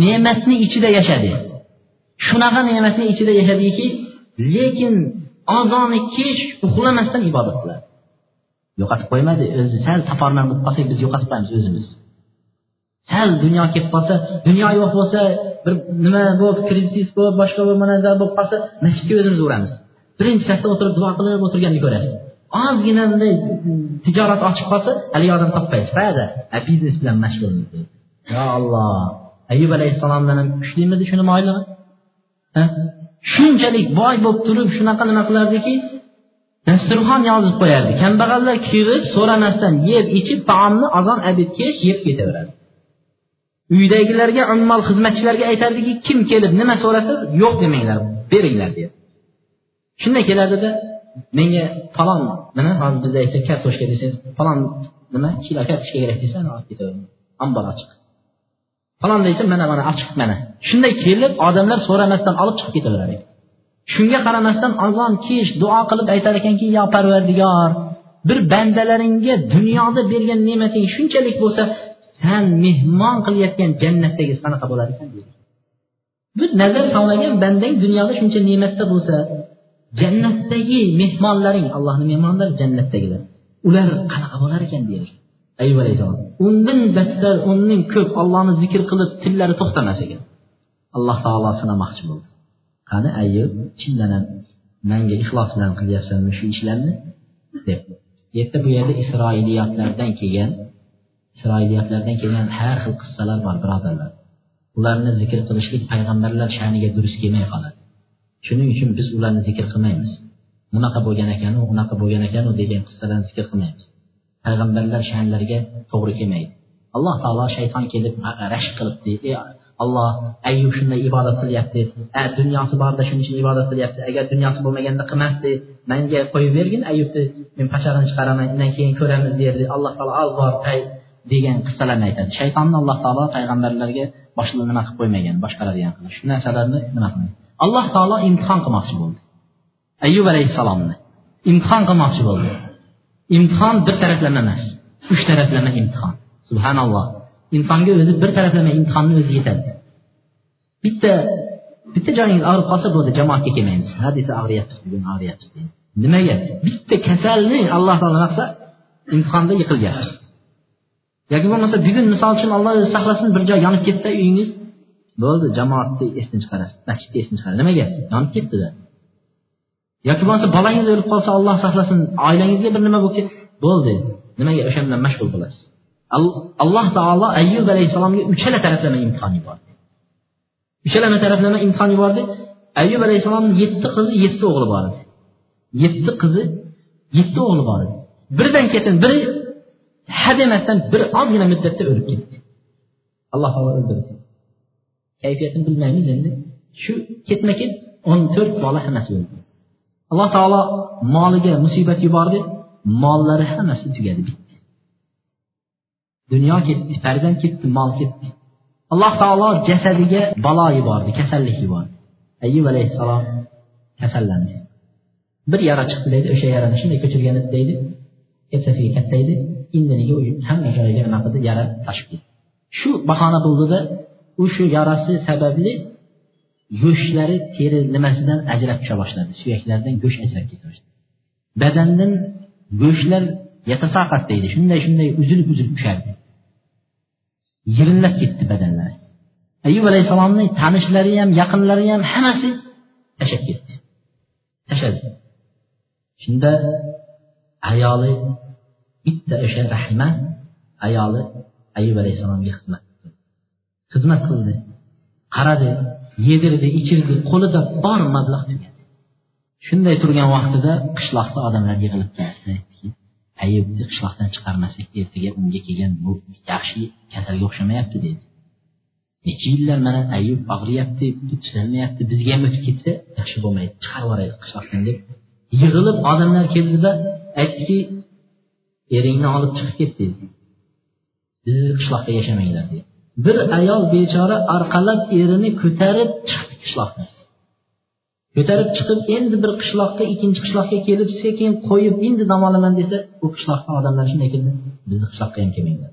Ne'matni ichida yashadi. Shunaqa ne'matni ichida yashadiki lekin ozoni kech uxlamasdan ibodat qiladi. Yo'qotib qo'ymadi. O'zi sal taparman bo'lib qolsak biz yo'qotib qo'yamiz o'zimiz. Sal dunyo kelib qolsa dunyo yo'q bo'lsa bir nima bo'lib krizis bo'lib boshqa bir narsa bo'lib qolsa masjidga o'zimiz uramiz birinchi safda o'tirib duo qilib o'tirganni ko'rasiz ozgina bunday tijorat ochib qolsa haligi odam topmaysiz qayerda biznes bilan mashg'ulmiz yo olloh ayub alayhissalomdan ham kuchlimidi shuni moyligi? Shunchalik boy bo'lib turib shunaqa nima qilardiki dasturxon yozib qo'yardi. Kambag'allar kirib so'ramasdan yeb ichib taomni azon abidkech yeb ketaveradi. Uydagilarga ummol xizmatchilarga aytardiki kim kelib nima so'rasa yo'q demanglar beringlar deydi shunday keladida menga falon nima hozir bizda aytsa kartoshka desangiz falon nima kilo kartoshka kerak desa olib ketaveradi. Ombor ochiq. Falon desa mana mana ochiq mana. Shunday kelib odamlar so'ramasdan olib chiqib ketaverar shunga qaramasdan azon kish duo qilib aytar ekanki yo parvardigor bir bandalaringga dunyoda bergan ne'mating shunchalik bo'lsa san mehmon qilayotgan jannatdagi qanaqa bo'lar ekan bir nazar solmagan bandang dunyoda shuncha ne'matda bo'lsa jannatdagi mehmonlaring allohni mehmonlari jannatdagilar. Ular qanaqa bo'lar ekan deydi. Ayub alayhissalom undan battar undan ko'p Allohni zikr qilib tillari to'xtamas ekan. Alloh taolo sinamoqchi bo'ldi. Qani ayub chindan ham manga ixlos bilan qilyapsanmi shu ishlarni? deb. Yerda bu yerda isroiliyotlardan kelgan isroiliyotlardan kelgan har xil qissalar bor birodarlar. Ularni zikr qilishlik payg'ambarlar sha'niga durust kelmay qoladi. Shuning uchun biz ularni zikr qilmaymiz. Bunaqa bo'lgan ekanu unaqa bo'lgan ekanu degan qissalarni zikr qilmaymiz. Payg'ambarlar sha'nlariga to'g'ri kelmaydi. Alloh taolo shayton kelib rashk qilibdi. Allah əyyub şunda ibadət edəyəbdi. Ə dünyası barda şunun üçün ibadət edəyəbdi. Əgər dünyası olmaganda qılmasdı. Məncə qoyub vergin Əyyubdu men paşağını çıxaraman, indən keyin görəmiz deyirdi. Allah təala az var, pay degan qissalarni aytadi. Shaytonni Alloh taolo payg'ambarlarga boshini nima qilib qo'ymagan, boshqaradigan qilib. Shu narsalarni nima qildi? Alloh taolo imtihon qilmoqchi bo'ldi. Ayyub alayhissalomni imtihon qilmoqchi bo'ldi. imtihon bir taraflama emas uch taraflama imtihon subhanalloh insonga o'zi bir taraflama imtihonni o'zi yetadi. Bitta bitta joyingiz og'rib qolsa bo'ldi jamoatga kelmaymiz. Ha desa og'riyapmiz bugun og'riyapmiz deymiz. Nimaga? Bitta kasalni alloh taolo nima qilsa imtihonda yiqilyapmiz yoki bo'lmasa bugun misol uchun alloh o'zi saqlasin bir joy yonib ketsa uyingiz. Bo'ldi jamoatni esdan chiqarasiz masjidni esdan chiqarasiz. Nimaga? Yonib ketdida. Yoki bo'lmasa bolangiz o'lib qolsa alloh saqlasin oilangizga bir nima bo'lib bo'ldi. Nimaga? O'sha bilan mashg'ul bo'lasiz. Alloh taolo ayyub alayhissalomga uchala taraflama imtihon yubordi uchalama taraflama imtihon yubordi ayyub alayhissalomni yetti qizi yetti o'g'li bor edi yetti qizi yetti o'g'li bor edi biridan ketin biri ha demasdan bir ozgina muddatda o'lib ketdi alloh taolo o'ldirdi kayfiyatini bilmaymiz endi shu ketma ket o'n to'rt bola hammasi o'ldi alloh taolo moliga musibat yubordi mollari hammasi tugadi dunyo ketdi farzand ketdi mol ketdi. Alloh taolo jasadiga balo yubordi kasallik yubordi. Ayyub alayhissalom kasallandi. Bir yara chiqdi deydi o'sha yarani shunday ko'chirgan edi deydi. Ertasiga kattaydi indiniga hamma joyiga nima qildi? Yara toshib ketdi. Shu bahona bo'ldida u shu yarasi sababli go'shtlari teri nimasidan ajrab tusha boshladi. Suyaklaridan go'sht ajrab keta boshladi. Badandan go'shtlar yatasaqat deydi shunday shunday uzilib uzilib tushardi yirillab ketdi badanlari ayub alayhissalomning tanishlari ham yaqinlari ham hammasi tashlab ketdi. Tashladi. Shunda ayoli bitta o'sha rahima ayoli ayub alayhissalomga xizmat xizmat qildi. Qaradi yedirdi ichirdi qo'lida bor mablag' tugadi shunday turgan vaqtida qishloqda odamlar yig'ilib keldi ayubni qishloqdan chiqarmasak ertaga unga kelgan bu yaxshi kasalga o'xshamayapti dedi necha yillar mana ayub og'riyapti tuzalmayapti bizga ham o'tib ketsa yaxshi bo'lmaydi chiqarib yuboraylik qishloqdan deb yig'ilib odamlar keldida aytdiki eringni olib chiqib ket dedi bizni qishloqda yashamanglar dedi bir ayol bechora orqalab erini ko'tarib chiqdi qishloqdan. Ko'tarib chiqib endi bir qishloqqa ikkinchi qishloqqa kelib sekin qo'yib endi dam olaman desa u qishloqda odamlar shunday keldi. Bizni qishloqqa ham kelmanglar.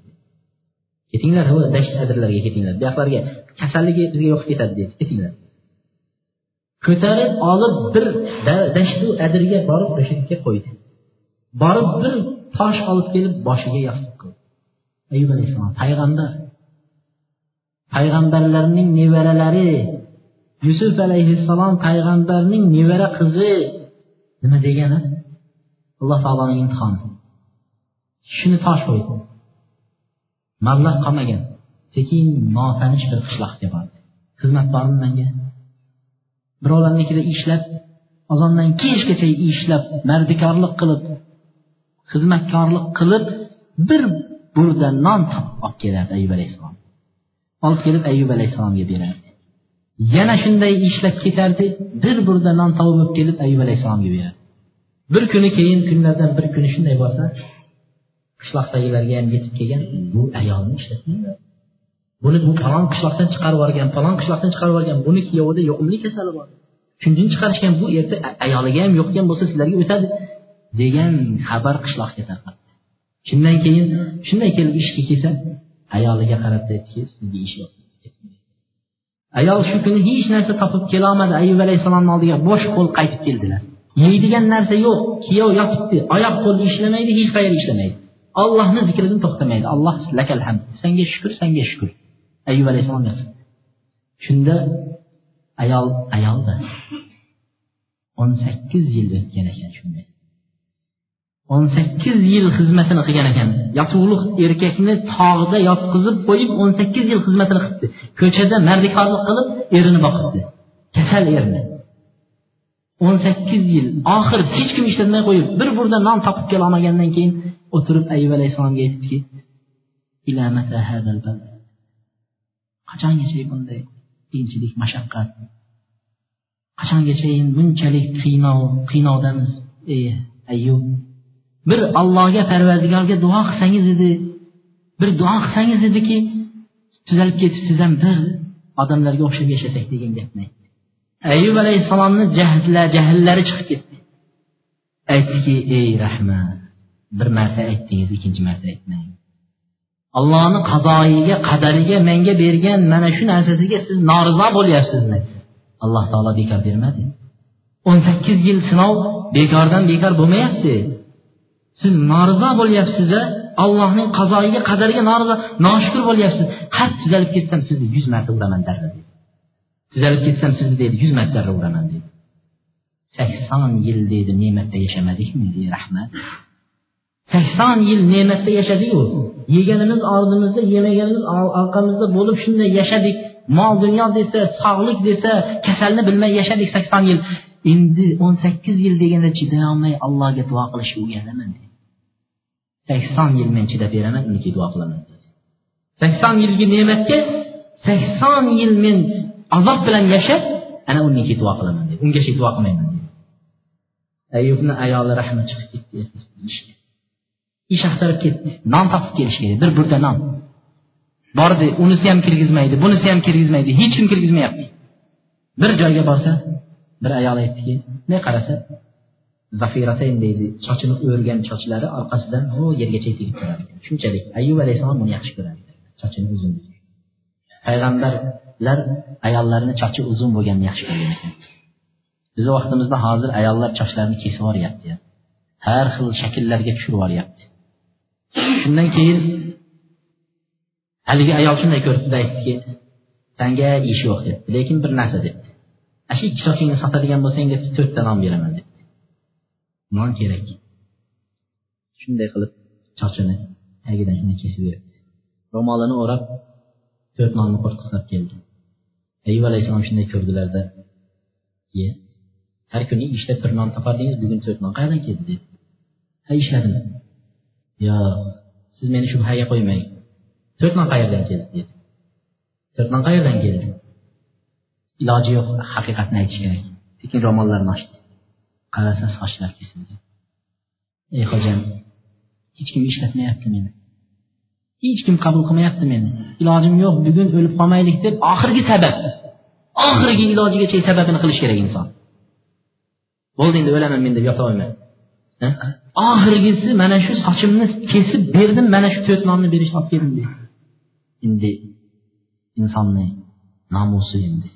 Ketinglar dasht adirlarga ketinglar. Buyoqlarga kasalligi bizga yo'qib ketadi deydi. Ketinglar. Ko'tarib olib bir dashtu adirga borib o'sha yerga qo'ydi. Borib bir tosh olib kelib boshiga yostiq qildi ayub alayhissalom payg'ambar. Payg'ambarlarning nevaralari yusuf alayhissalom payg'ambarning nevara qizi nima degani? Alloh taoloning imtihoni. Shuni tosh qo'ydi. Mablag' qolmagan. Sekin notanish bir qishloqqa bordi. Xizmat bormi manga birovlarnikida ishlab ozondan kechgacha ishlab mardikorlik qilib xizmatkorlik qilib bir burda non topib olib kelardi ayub alayhissalom. Olib kelib ayub alayhissalomga berardi yana shunday ishlab ketardi bir burda non tovib olib kelib ayub alayhissalomga beradi. Bir kuni keyin kunlardan bir kuni shunday bo'lsa qishloqdagilarga ham yetib kelgan bu ayolni ishlatmanglar buni bu falon qishloqdan chiqarib yuborgan falon qishloqdan chiqarib yuborgan buni kuyovida yuqumli kasali bor shundan chiqarishgan bu erta ayoliga ham yuqgan bo'lsa sizlarga o'tadi degan xabar qishloqga tarqaldi. Shundan keyin shunday kelib ishga kelsa ayoliga qarab aytdiki sizga ish yo'q ayol shu kuni hech narsa topib kelolmadi. Ayub alayhissalomni oldiga bo'sh qo'l qaytib keldilar. Yeydigan narsa yo'q kuyov yotibdi. Oyoq qo'l ishlamaydi hech qayeri ishlamaydi. Ollohni zikridan to'xtamaydi. Alloh lakal hamd. Senga shukur senga shukur ayub alayhissalom shunda ayol ayolda *laughs* o'n sakkiz yil o'tgan ekan shunday. O'n sakkiz yil xizmatini qilgan ekan. Yotug'liq erkakni tog'da yotqizib qo'yib o'n sakkiz yil xizmatini qilibdi. Ko'chada mardikorlik qilib erini boqibdi. Kasal erini o'n sakkiz yil. Oxiri hech kim ishlatmay qo'yib bir burda non topib kelolmagandan keyin o'tirib ayub alayhissalomga aytibdiki qachongacha bunday qiyinchilik mashaqqat? Qachongacha bunchalik qiynov qiynovdamiz ey ayyub bir allohga parvardigorga duo qilsangiz edi. Bir duo qilsangiz ediki tuzalib ketib siz ham bir odamlarga o'xshab yashasak degan gapni aytdi. Ayub alayhissalomni jahllar jahllari chiqib ketdi. Aytdiki ey rahmat bir marta aytdingiz ikkinchi marta aytmang. Allohni qazoyiga qadariga menga bergan mana shu narsasiga siz norizo bo'lyapsizmi? alloh taolo bekor bermadi. O'n sakkiz yil sinov bekordan bekor bo'lmayapti. Siz norizo bo'lyapsiz-a allohning qazoyiga qadariga norizo noshukur bo'lyapsiz. Har tuzalib ketsam sizni yuz marta uraman darra tuzalib ketsam sizni deydi yuz marta darra uraman deydi sakson yil deydi ne'matda yashamadikmi deydi rahmat. Sakson yil ne'matda yashadiku. Yeganimiz oldimizda yemaganimiz orqamizda bo'lib shunday yashadik. Mol dunyo desa sog'lik desa kasalni bilmay yashadik sakson yil. Endi o'n sakkiz yil deganda chidayolmay allohga duo qilishga o'rganaman sakson yil men chidab beraman uniki duo qilaman. Sakson yilgi ne'matga sakson yil men azob bilan yashab ana uniki duo qilaman dedi. Ungacha duo qilmayman ayubni ayoli rahmi chiqib ketdi ish axtarib ketdi non topib kelish kerak bir burda non. Bordi unisi ham kirgizmaydi bunisi ham kirgizmaydi hech kim kirgizmayapti. Bir joyga borsa bir ayol aytdiki bunday qarasa? Zafiratayn deydi sochini o'rgan sochlari orqasidan ho yergacha tegib turadi. Shunchalik. Ayub alayhissalom buni yaxshi ko'radi sochini uzun payg'ambarlar ayollarini sochi uzun bo'lganini yaxshi ko'rgan ekan. Bizni vaqtimizda hozir ayollar sochlarini kesib yuboryapti har xil shakllarga tushirib yuboryapti shundan keyin haligi ayol shunday ko'ribdida aytdiki sanga ish yo'q debdi lekin bir narsa debdi. Ana shu ikki sochingni sotadigan bo'lsang debdi to'rtta non beraman non kerak. Shunday qilib sochini tagidan shunday kesib beribdi ro'molini o'rab to'rt nonni qo'rqitib keldi. Ayub alayhissalom shunday ko'rdilarda ye har kuni ishlab bir non topardingiz bugun to'rt non qayerdan keldi? dedi. Ha ishladim. Yo siz meni shubhaga qo'ymang. To'rt non qayerdan keldi? dedi. To'rt non qayerdan keldi? Iloji yo'q haqiqatni aytish kerak. Sekin ro'mollarini ochdi. Qarasa sochlar kesilgan ey xo'jam hech kim ishlatmayapti meni. Hech kim qabul qilmayapti meni. Ilojim yo'q bugun o'lib qolmaylik deb oxirgi sabab. Oxirgi ilojigacha sababini qilish kerak inson. Bo'ldi endi o'laman men deb yotolmayman oxirgisi mana shu sochimni kesib berdim mana shu to'rt nonni berishni olib keldim deydi endi insonni nomusi endi.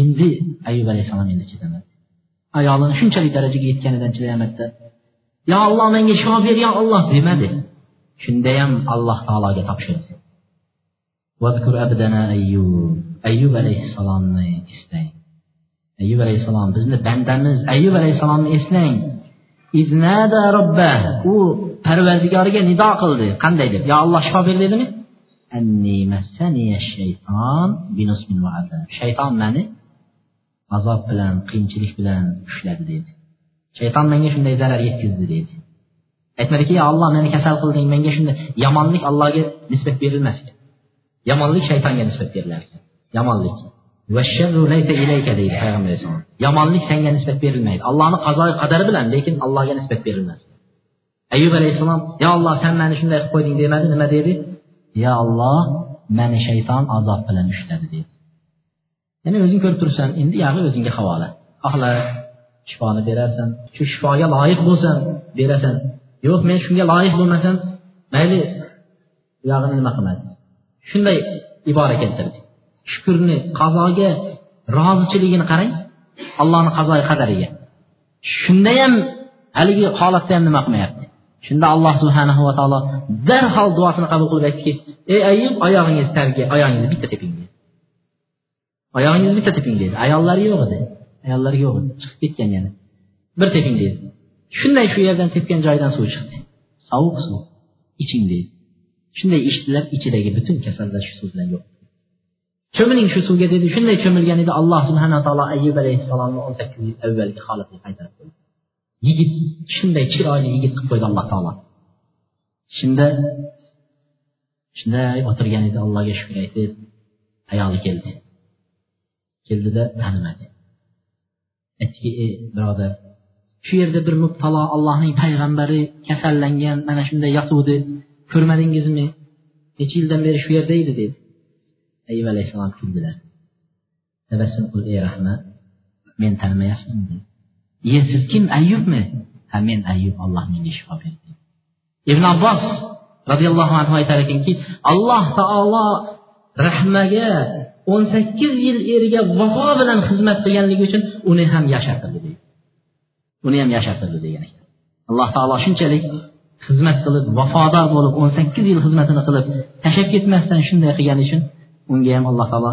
Endi ayub alayhissalom endi chidamadi ayolini shunchalik darajaga yetganidan chidayolmadida yo olloh menga shifo ber yo olloh demadi shundayam alloh taologa topshirdi ayyub alayhissalomni eslang ayyub alayhissalom bizni bandamiz ayyub alayhissalomni eslang u parvardigoriga nido qildi qanday deb yo olloh shifo ber dedimi shayton mani azab bilən, qiyinçilik bilən işlədi deyir. Şeytan mənə şunda zərər yetkizdi deyir. Etmədi ki, ya Allah məni kəsəl qıldın, mənə şunda yamanlıq Allah'a nisbət verilməz. Yamanlıq şeytana nisbət verilir. Yamanlıq. Və şerru leysə ileykə deyir Peyğəmbər sallallahu Yamanlıq sənə nisbət verilməyir. Allahın qazayı qədəri bilən, lakin Allah'a nisbət verilməz. Əyyub əleyhissalam, "Ya Allah, sən məni şunda qoydun" demədi, nə dedi? "Ya Allah, məni şeytan azab bilən işlədi" dedi. Ya'ni o'zing ko'rib turibsan endi yog'i o'zingga havola. Xohla shifoni berarsan. Shu shifoga loyiq bo'lsan berasan. Yo'q men shunga loyiq bo'lmasam mayli buyog'ini nima qilmadi shunday ibora keltirdi. Shukurni qazoga rozichiligini qarang allohni qazoyi qadariga. Shunda ham haligi holatda ham nima qilmayapti? Shunda alloh subhanahu va taolo darhol duosini qabul qilib aytdiki ey ayub oyog'ingiz targa oyog'ingizni bitta teping oyog'ingizni bitta teping deydi. Ayollari yo'q edi. Ayollari yo'q edi. Chiqib ketgan yana. Bir teping deydi. Shunday shu yerdan tepgan joyidan suv chiqdi. Sovuq suv. Iching deydi. Shunday ichdilar ichidagi butun kasallar shu suv bilan yo'q. Cho'miling shu suvga dedi. Shunday cho'milgan edi. Alloh subhana taolo ayyub alayhissalomni o'n sakkiz yil avvalgi holatiga qaytarib qo'ydi. Yigit shunday chiroyli yigit qilib qo'ydi alloh taolo. Shunda shunday o'tirgan edi. Allohga shukur aytib ayoli keldi. Keldida tanimadi. Aytdiki ey birodar shu yerda bir mubtalo allohning payg'ambari kasallangan mana shunday yotuvdi ko'rmadingizmi? Necha yildan beri shu yerda edi? dedi. Ayub alayhissalom kuldilar. Tabassum qilib ey rahmat men tanimayapsizmi dedi. Iye siz kim ayyubmi? Ha men ayyub alloh menga shifo berdi. Ibn abbos roziyallohu anhu aytar ekanki alloh taolo rahmaga o'n sakkiz yil eriga vafo bilan xizmat qilganligi uchun uni ham yashatirdi deydi. Uni ham yashatirdi degan ekan alloh taolo shunchalik xizmat qilib vafodor bo'lib o'n sakkiz yil xizmatini qilib tashlab ketmasdan shunday qilgani uchun unga ham alloh taolo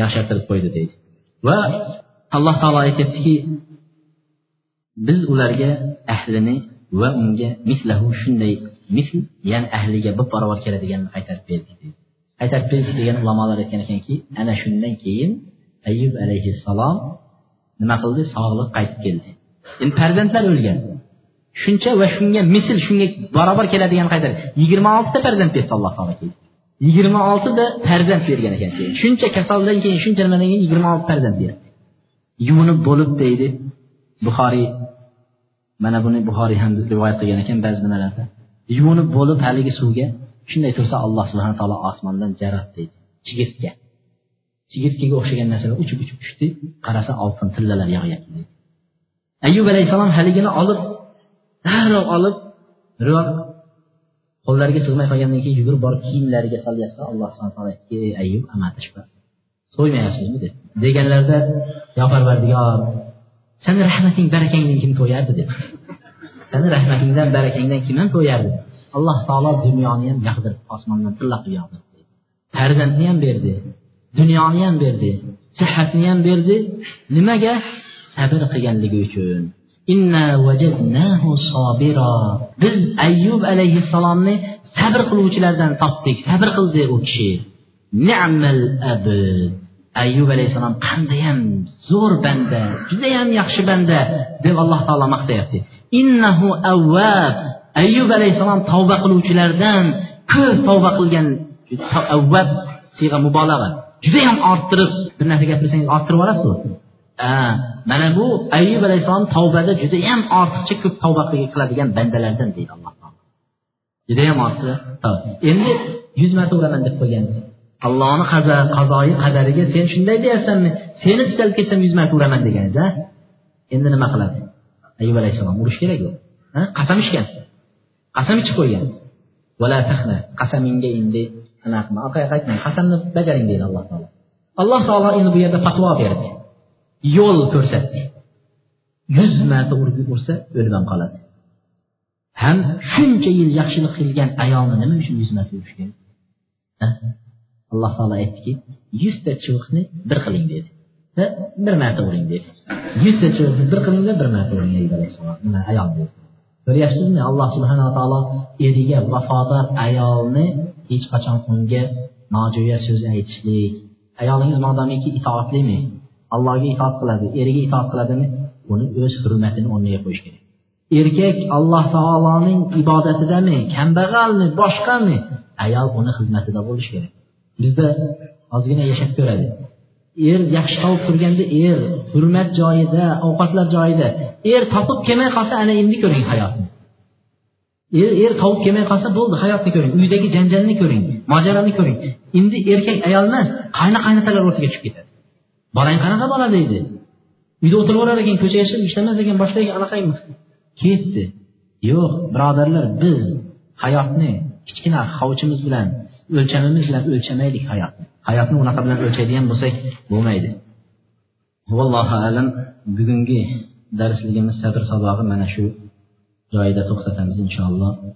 yashatirib qo'ydi deydi. Va alloh taolo aytyaptiki biz ularga ahlini va unga mislahu shunday misl ya'ni ahliga bir barobar keladiganini qaytarib berdik deydi. Qaytarib degan ulamolar aytgan ekanki ana shundan keyin ayyub alayhissalom nima qildi? Sog'liq qaytib keldi. Endi farzandlar o'lgan. Shuncha va shunga misl shunga barobar keladigan qaytar. Yigirma oltita farzand berdi alloh taolo keyin. Yigirma oltita farzand bergan ekan keyin. Shuncha kasaldan keyin shuncha nimadan keyin yigirma olti farzand berdi. Yuvinib bo'lib deydi. Buxoriy mana buni buxoriy ham rivoyat qilgan ekan ba'zi nimalarda. Yuvinib bo'lib haligi suvga shunday tursa alloh subhana taolo osmondan jarat deydi chigirtka. Chigirtkaga o'xshagan narsalar uchib uchib tushdi qarasa oltin tillalar yog'yapti ayyub alayhissalom haligini olib darrov olib biror qo'llariga sig'may qolgandan keyin yugurib borib kiyimlariga solyapti. Alloh subhana taolo ey ayyub amatishba to'ymayapsizmi deb deganlarida yo parvardigor sani rahmating barakangdan kim to'yardi? deb *laughs* sani rahmatingdan barakangdan kim ham to'yardi? Alloh taolo dunyoni ham yog'dirib osmondan tilla qilib yog'dirdi farzandni ham berdi dunyoni ham berdi sihatni ham berdi nimaga? Sabr qilganligi uchun. Biz ayyub alayhissalomni sabr qiluvchilardan topdik. Sabr qildi u kishi. Ayyub alayhissalom qandayyam zo'r banda judayam yaxshi banda deb alloh taolo maqtayapti. İnnahu avvab ayyub alayhissalom tavba qiluvchilardan ko'p tavba qilgan avvab siyg'a mubolag'a. Judayam orttirib bir narsa gapirsangiz orttirib yuborasizu mana bu ayyub alayhissalom tavbada judayam ortiqcha ko'p tavba qiladigan bandalardan deydi alloh taolo. Judayam ortiq endi yuz marta uraman deb qo'ygan allohni qazoyi qadariga sen shunday deyapsanmi? Seni tutalib ketsam yuz marta uraman deganiz a endi nima qiladi? Ayyub alayhissalom urish kerak u qasam ichgan qasam ichib qo'ygan. Qasamingga endi anaqa qilma orqaga qaytmang qasamni bajaring deydi alloh taolo. Alloh taolo endi bu yerda fatvo berdi. Yo'l ko'rsatdi. Yuz marta ursa o'lib ham qoladi. Ham shuncha yil yaxshilik qilgan ayolni nima uchun yuz marta urish kerak alloh taolo aytdiki yuzta chuviqni bir qiling dedi. Bir marta uring dedi. Yuzta chuviqni bir qilingda bir marta uring ayol dedi. Ko'ryapsizmi alloh subhanaa taolo eriga vafodor ayolni hech qachon unga nojo'ya so'z aytishlik. Ayolingiz modomiki itoatlimi? Allohga itoat qiladi eriga itoat qiladimi? Uni o'z hurmatini o'rniga qo'yish kerak. Erkak alloh taoloning ibodatidami kambag'almi boshqami? Ayol uni xizmatida bo'lishi kerak. Bizda ozgina yashab ko'radi. Er yaxshi tovib turganda er hurmat joyida ovqatlar joyida er topib kelmay qolsa ana endi ko'ring hayotni. Er er topib kelmay qolsa bo'ldi hayotni ko'ring uydagi janjalni ko'ring mojaroni ko'ring. Endi erkak ayol emas qayna qaynatalar o'rtaga tushib ketadi. Bolang qanaqa bola deydi. Uyda o'tirib ekan ko'chaga chiqib ishlamas ekan boshqa ekan ketdi. Yo'q birodarlar biz hayotni kichkina hovuchimiz bilan o'lchamimiz bilan o'lchamaylik hayotni. Hayotni unaqa bilan o'lchaydigan bo'lsak bo'lmaydi. Vallohu alam bugungi darsligimiz sadr sabog'i mana shu joyida to'xtatamiz inshaalloh.